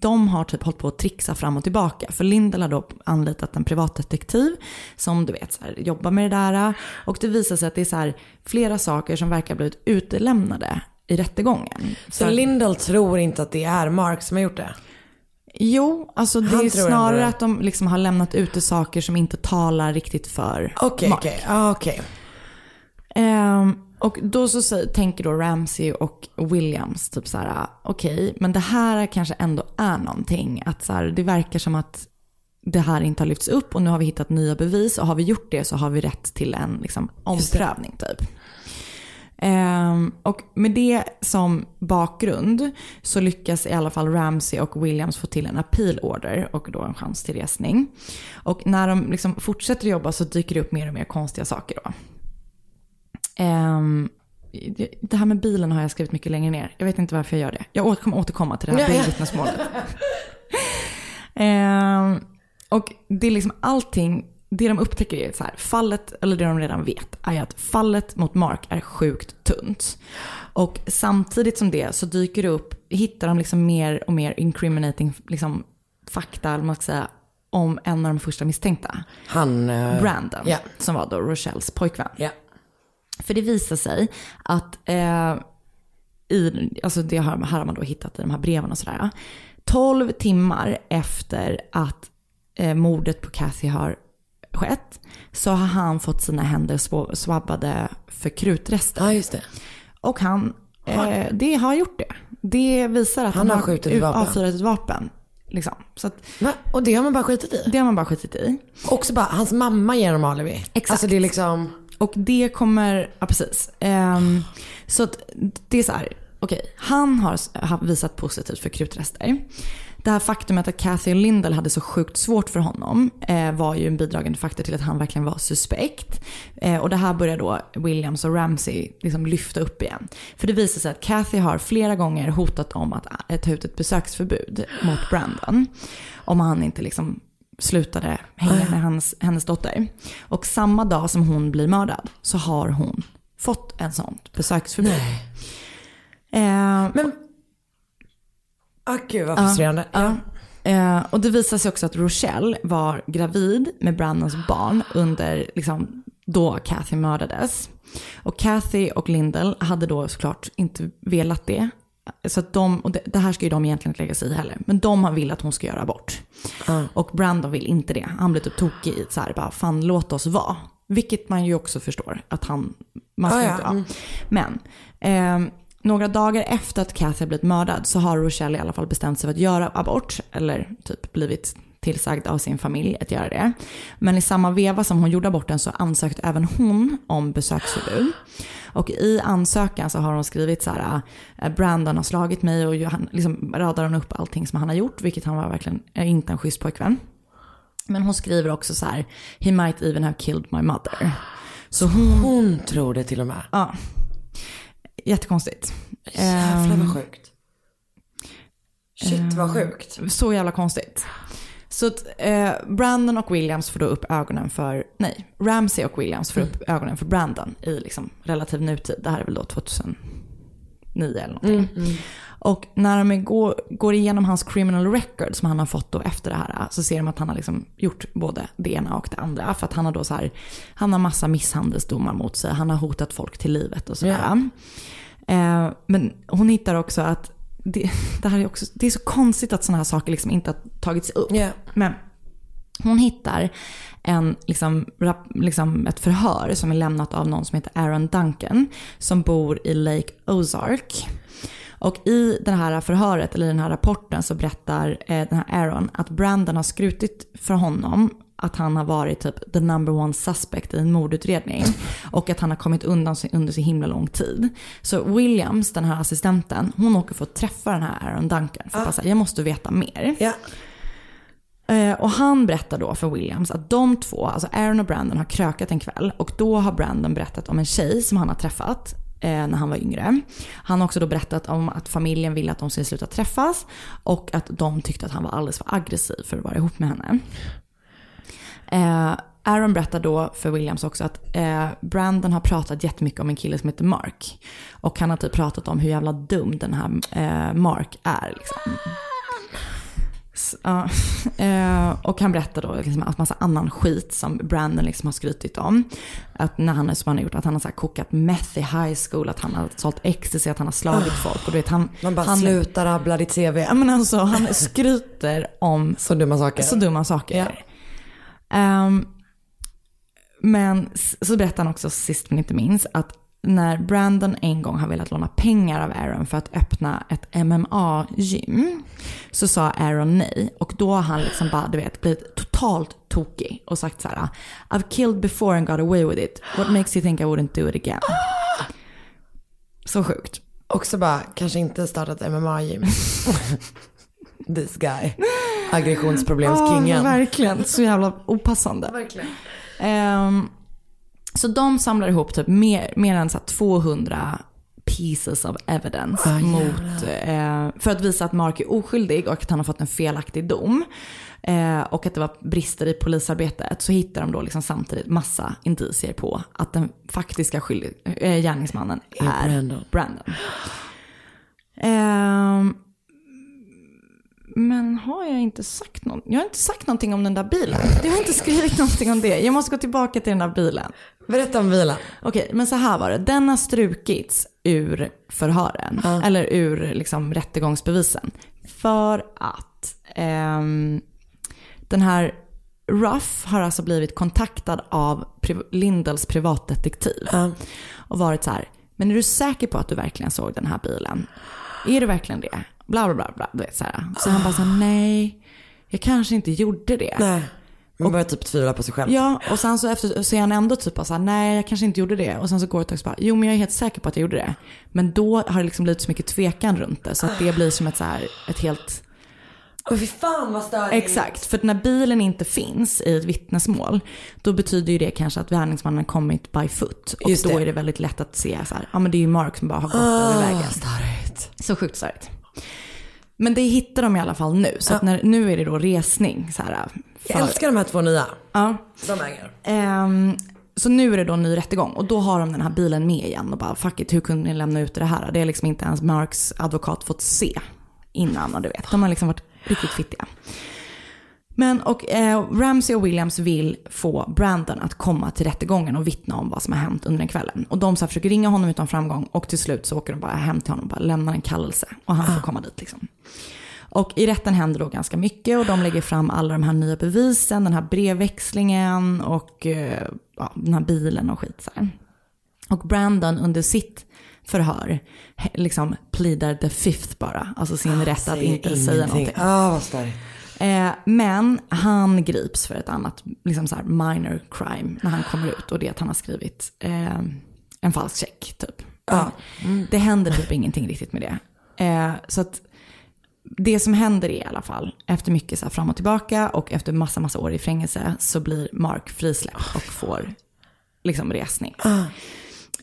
de har typ hållit på att trixa fram och tillbaka. För Lindell har då anlitat en privatdetektiv som du vet så här, jobbar med det där. Och det visar sig att det är så här, flera saker som verkar ha blivit utelämnade i rättegången. Så Lindell tror inte att det är Mark som har gjort det? Jo, alltså det Han är snarare det. att de liksom har lämnat ute saker som inte talar riktigt för Okej, Mark. okej. Ja, okej. Ehm, och då så säger, tänker då Ramsey och Williams typ så här, okej, men det här kanske ändå är någonting. Att så här, det verkar som att det här inte har lyfts upp och nu har vi hittat nya bevis och har vi gjort det så har vi rätt till en liksom, omprövning typ. Ehm, och med det som bakgrund så lyckas i alla fall Ramsey och Williams få till en appeal order och då en chans till resning. Och när de liksom fortsätter jobba så dyker det upp mer och mer konstiga saker då. Ehm, det- här med bilen har jag skrivit mycket längre ner. Jag vet inte varför jag gör det. Jag kommer återkomma till det här bildvittnesmålet. Ehm, och det är liksom allting, det de upptäcker är så här, fallet, eller det de redan vet, är att fallet mot Mark är sjukt tunt. Och samtidigt som det så dyker det upp, hittar de liksom mer och mer incriminating liksom, fakta, eller man ska säga, om en av de första misstänkta. Han... eh, Brandon, Ja. som var då Rochelles pojkvän. Ja. För det visar sig att, eh, i, alltså det har, här har man då hittat i de här breven och sådär. 12 timmar efter att eh, mordet på Kathy har skett så har han fått sina händer swabbade för krutrester. Ja, just det. Och han, eh, det har gjort det. Det visar att Han han, har skjutit ett vapen. avfyrat ett vapen. Liksom. Så att? Och det har man bara skitit i? det har man bara skitit i. Också bara, hans mamma ger honom alibi. Exakt. Alltså det är liksom... Och det kommer, ja precis. Um, så att det är så här, okej, han har, visat positivt för krutrester. Det här faktumet att Kathy och Lindell hade så sjukt svårt för honom eh, var ju en bidragande faktor till att han verkligen var suspekt. Eh, och det här börjar då Williams och Ramsey liksom lyfta upp igen. För det visar sig att Kathy har flera gånger hotat om att eh, ta ut ett besöksförbud mot Brandon. Om han inte liksom slutade hänga med hans, hennes dotter. Och samma dag som hon blir mördad så har hon fått en sånt besöksförbud. Eh, Men... Ah, gud vad frustrerande. ja. Eh, och det visar sig också att Rochelle var gravid med Brandons barn under, liksom, då Kathy mördades. Och Kathy och Lindell hade då såklart inte velat det. Så att de, och det, det här ska ju de egentligen inte lägga sig i heller. Men de vill att hon ska göra abort. Och Brandon vill inte det. Han blir typ tokig i så här, bara fan låt oss vara. Vilket man ju också förstår att han, man ska Ja, ja, inte vara. mm. Men ehm, några dagar efter att Kathy har blivit mördad så har Rochelle i alla fall bestämt sig för att göra abort. Eller typ blivit tillsagd av sin familj att göra det. Men i samma veva som hon gjorde aborten så ansökte även hon om besöksförbud. Och i ansökan så har hon skrivit så här, eh, Brandon har slagit mig och han, liksom radar hon upp allting som han har gjort, vilket han var verkligen eh, inte en schysst pojkvän. Men hon skriver också så här, he might even have killed my mother. Så hon, hon tror det till och med. Ja. Jättekonstigt. Jävlar Ehm, vad sjukt. Shit vad sjukt. Så jävla konstigt. Så att eh, Brandon och Williams får då upp ögonen för, nej, Ramsey och Williams får upp ögonen för Brandon i liksom relativ nutid. Det här är väl då 2009 eller någonting. Och när de går, går igenom hans criminal record som han har fått då efter det här så ser de att han har liksom gjort både det ena och det andra. För att han har då så här, han har massa misshandelsdomar mot sig, han har hotat folk till livet och sådär. Eh, men hon hittar också att det, det här är också, det är så konstigt att sådana här saker liksom inte har tagits upp. Men hon hittar en, liksom, rap, liksom ett förhör som är lämnat av någon som heter Aaron Duncan som bor i Lake Ozark. Och i det här förhöret, eller i den här rapporten, så berättar eh, den här Aaron att Brandon har skrutit för honom att han har varit typ the number one suspect i en mordutredning. Och att han har kommit undan under så himla lång tid. Så Williams, den här assistenten, hon åker för att träffa den här Aaron Duncan. För att bara säga, jag måste veta mer. Eh, Och han berättar då för Williams att de två, alltså Aaron och Brandon har krökat en kväll. Och då har Brandon berättat om en tjej som han har träffat eh, när han var yngre. Han har också då berättat om att familjen ville att de skulle sluta träffas. Och att de tyckte att han var alldeles för aggressiv för att vara ihop med henne. Eh, Aaron berättar då för Williams också att eh, Brandon har pratat jättemycket om en kille som heter Mark. Och han har typ pratat om hur jävla dum den här eh, Mark är. Liksom. S- ja, eh, och han berättar då liksom att massa annan skit som Brandon liksom har skrytit om. Att när han, som han har gjort, att han har så här kokat meth i high school, att han har sålt ecstasy, att han har slagit folk. Och du vet, han, Man bara han, sluta rabbla ditt CV. Ja, men alltså, han skryter om så dumma saker. Så dumma saker. Ehm, men så berättar han också sist men inte minst att när Brandon en gång har velat låna pengar av Aaron för att öppna ett MMA-gym så sa Aaron nej. Och då har han liksom bara, du vet, blivit totalt tokig och sagt så här I've killed before and got away with it. What makes you think I wouldn't do it again? Så sjukt. Också bara, kanske inte startat MMA-gym. This guy. Aggressionsproblemskingen. Ja, verkligen. Så jävla opassande. Verkligen. Ehm, så de samlar ihop typ mer, mer än så här 200 pieces of evidence Ah, mot, eh, för att visa att Mark är oskyldig och att han har fått en felaktig dom. Eh, och att det var brister i polisarbetet. Så hittar de då liksom samtidigt massa indicier på att den faktiska skyldig, eh, gärningsmannen Är är Brandon. Brandon. Men har jag inte sagt något? Jag har inte sagt någonting om den där bilen. Jag har inte skrivit någonting om det. Jag måste gå tillbaka till den där bilen. Berätta om bilen. Okej, men så här var det. Den har strukits ur förhören. Eller ur liksom rättegångsbevisen. För att ehm, den här Ruff har alltså blivit kontaktad av Lindels privatdetektiv. Och varit så här, men är du säker på att du verkligen såg den här bilen? Är du verkligen det? Bla bla bla. bla du vet, så, här. så han bara så här, nej, jag kanske inte gjorde det. Nej. Man börjar typ tvivla på sig själv. Ja, och sen så, efter, så är han ändå typ så här, nej jag kanske inte gjorde det. Och sen så går det ett tag och så bara, jo men jag är helt säker på att jag gjorde det. Men då har det liksom blivit så mycket tvekan runt det. Så att det blir som ett så här, ett helt... Åh fy fan vad störigt. Exakt, för när bilen inte finns i ett vittnesmål, då betyder ju det kanske att gärningsmannen kommit by foot. Och Just då det. är det väldigt lätt att se så här, ja men det är ju Mark som bara har gått Ah, över vägen. Störigt. Så sjukt störigt. Men det hittar de i alla fall nu. Så att när, nu är det då resning. Så här, Jag älskar de här två nya. Ja. De äger. Ehm, så nu är det då en ny rättegång och då har de den här bilen med igen och bara fuck it, hur kunde ni lämna ut det här? Det har liksom inte ens Marks advokat fått se innan och du vet. De har liksom varit riktigt fittiga. Men och eh, Ramsey och Williams vill få Brandon att komma till rättegången och vittna om vad som har hänt under den kvällen. Och de så här försöker ringa honom utan framgång och till slut så åker de bara hem till honom och bara lämnar en kallelse. Och han får komma dit liksom. Och i rätten händer då ganska mycket och de lägger fram alla de här nya bevisen, den här brevväxlingen och eh, ja, den här bilen och skit så här. Och Brandon under sitt förhör liksom pleadar the fifth bara, alltså sin rätt att inte säga ingenting. någonting. Ah, vad störigt. Eh, men han grips för ett annat liksom så här minor crime när han kommer ut och det är att han har skrivit eh, en falsk check typ. Ja. Det händer typ ingenting riktigt med det. Eh, så att det som händer är i alla fall, efter mycket så här fram och tillbaka och efter massa, massa år i fängelse så blir Mark frisläppt och får liksom resning.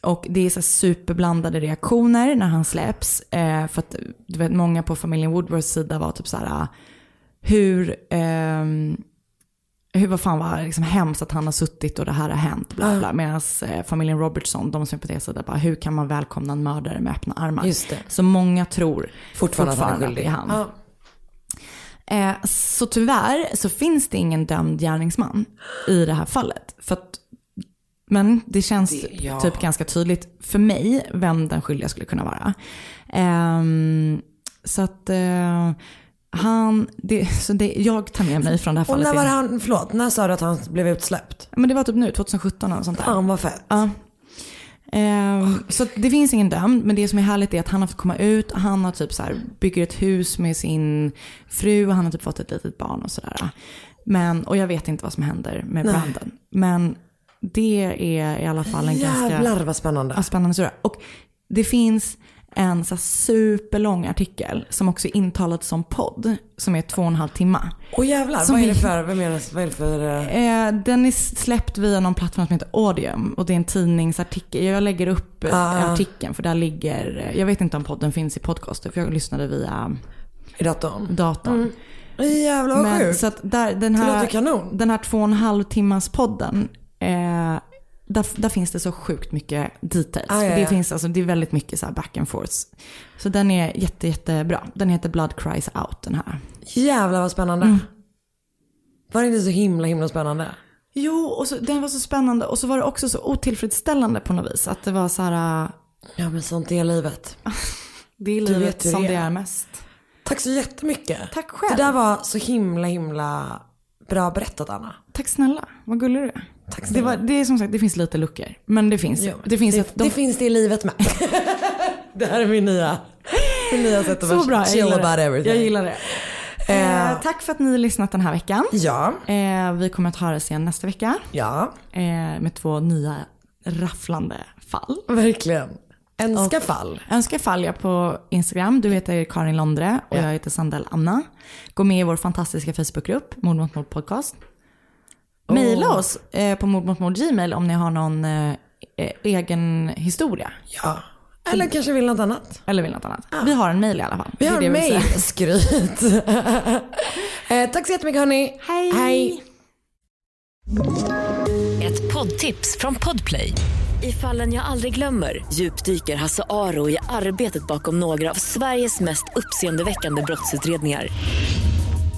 Och det är så superblandade reaktioner när han släpps. Eh, för att du vet, många på familjen Woodwards sida var typ så här, ah, hur, ehm, hur vad fan var liksom hemskt att han har suttit och det här har hänt. Bla, bla. Medan eh, familjen Robertson, de som är på deras sida, bara hur kan man välkomna en mördare med öppna armar? Just det. Så många tror Fortfarande att fortfarande skyldig. det är han. Ja. Eh, så tyvärr så finns det ingen dömd gärningsman i det här fallet. För att, men det känns Det- ja. typ ganska tydligt för mig vem den skyldiga skulle kunna vara. Ehm, så att eh, han, det, så det, jag tar med mig från det här Och fallet. när var han, förlåt, när sa du att han blev utsläppt? Men det var typ nu, 2017 eller sånt där. Fan vad fett. Ja. Ehm, så det finns ingen dömd, men det som är härligt är att han har fått komma ut. Han har typ så här, bygger ett hus med sin fru och han har typ fått ett litet barn och sådär. Men, och jag vet inte vad som händer med Nej. Brandon. Men det är i alla fall en ganska Jävlar vad spännande. ja, spännande historia. Och det finns en så superlång artikel som också är intalad som podd, som är två och en halv timme. Åh jävlar, Som vad är det är- för, vad menas, vad är det för? eh, Eh, den är släppt via någon plattform som heter Audium och det är en tidningsartikel. Jag lägger upp eh, Ah. artikeln för där ligger, jag vet inte om podden finns i podcaster för jag lyssnade via I datorn? datorn. Jävlar vad Men, sjukt. så att där, den, Det här, låter kanon. den här två och en halv timmars podden, eh, där, där finns det så sjukt mycket details. Ah, ja, det, finns, alltså, det är väldigt mycket så här back and forth. Så den är jätte, jättebra. Den heter Blood Cries Out den här. Jävlar vad spännande. Mm. Var det inte så himla himla spännande? Jo, och så, den var så spännande och så var det också så otillfredsställande på något vis. Att det var så här, äh, Ja men sånt är livet. det är livet som det det är. är mest. Tack så jättemycket. Tack själv. Det där var så himla himla bra berättat Anna. Tack snälla, vad gullig du är. Tack Det, var, det är som sagt, det finns lite luckor. Men det finns, Jo, det finns det, ett, de, det finns det i livet med. det här är min nya, min nya sätt att så vara bra, chill about det. everything. Jag gillar det. Eh, Eh, tack för att ni har lyssnat den här veckan. Ja, Eh, vi kommer att höras igen nästa vecka ja, eh, med två nya rafflande fall. verkligen. Önska Och- fall. Önska fall jag på Instagram. Du heter Karin Londre och Ja. jag heter Sandell Anna. Gå med i vår fantastiska Facebookgrupp, Mord mot mord podcast. Maila oss eh, på mord mot mord gmail om ni har någon eh, eh, egen historia. Ja. Eller kanske vill något annat. Eller vill något annat. Vi har en mail i alla fall. Vi har en mail. Skryt. eh, tack så jättemycket hörni. Hej! Hej. Ett poddtips från Podplay. I fallen jag aldrig glömmer djupdyker Hasse Aro i arbetet bakom några av Sveriges mest uppseendeväckande brottsutredningar.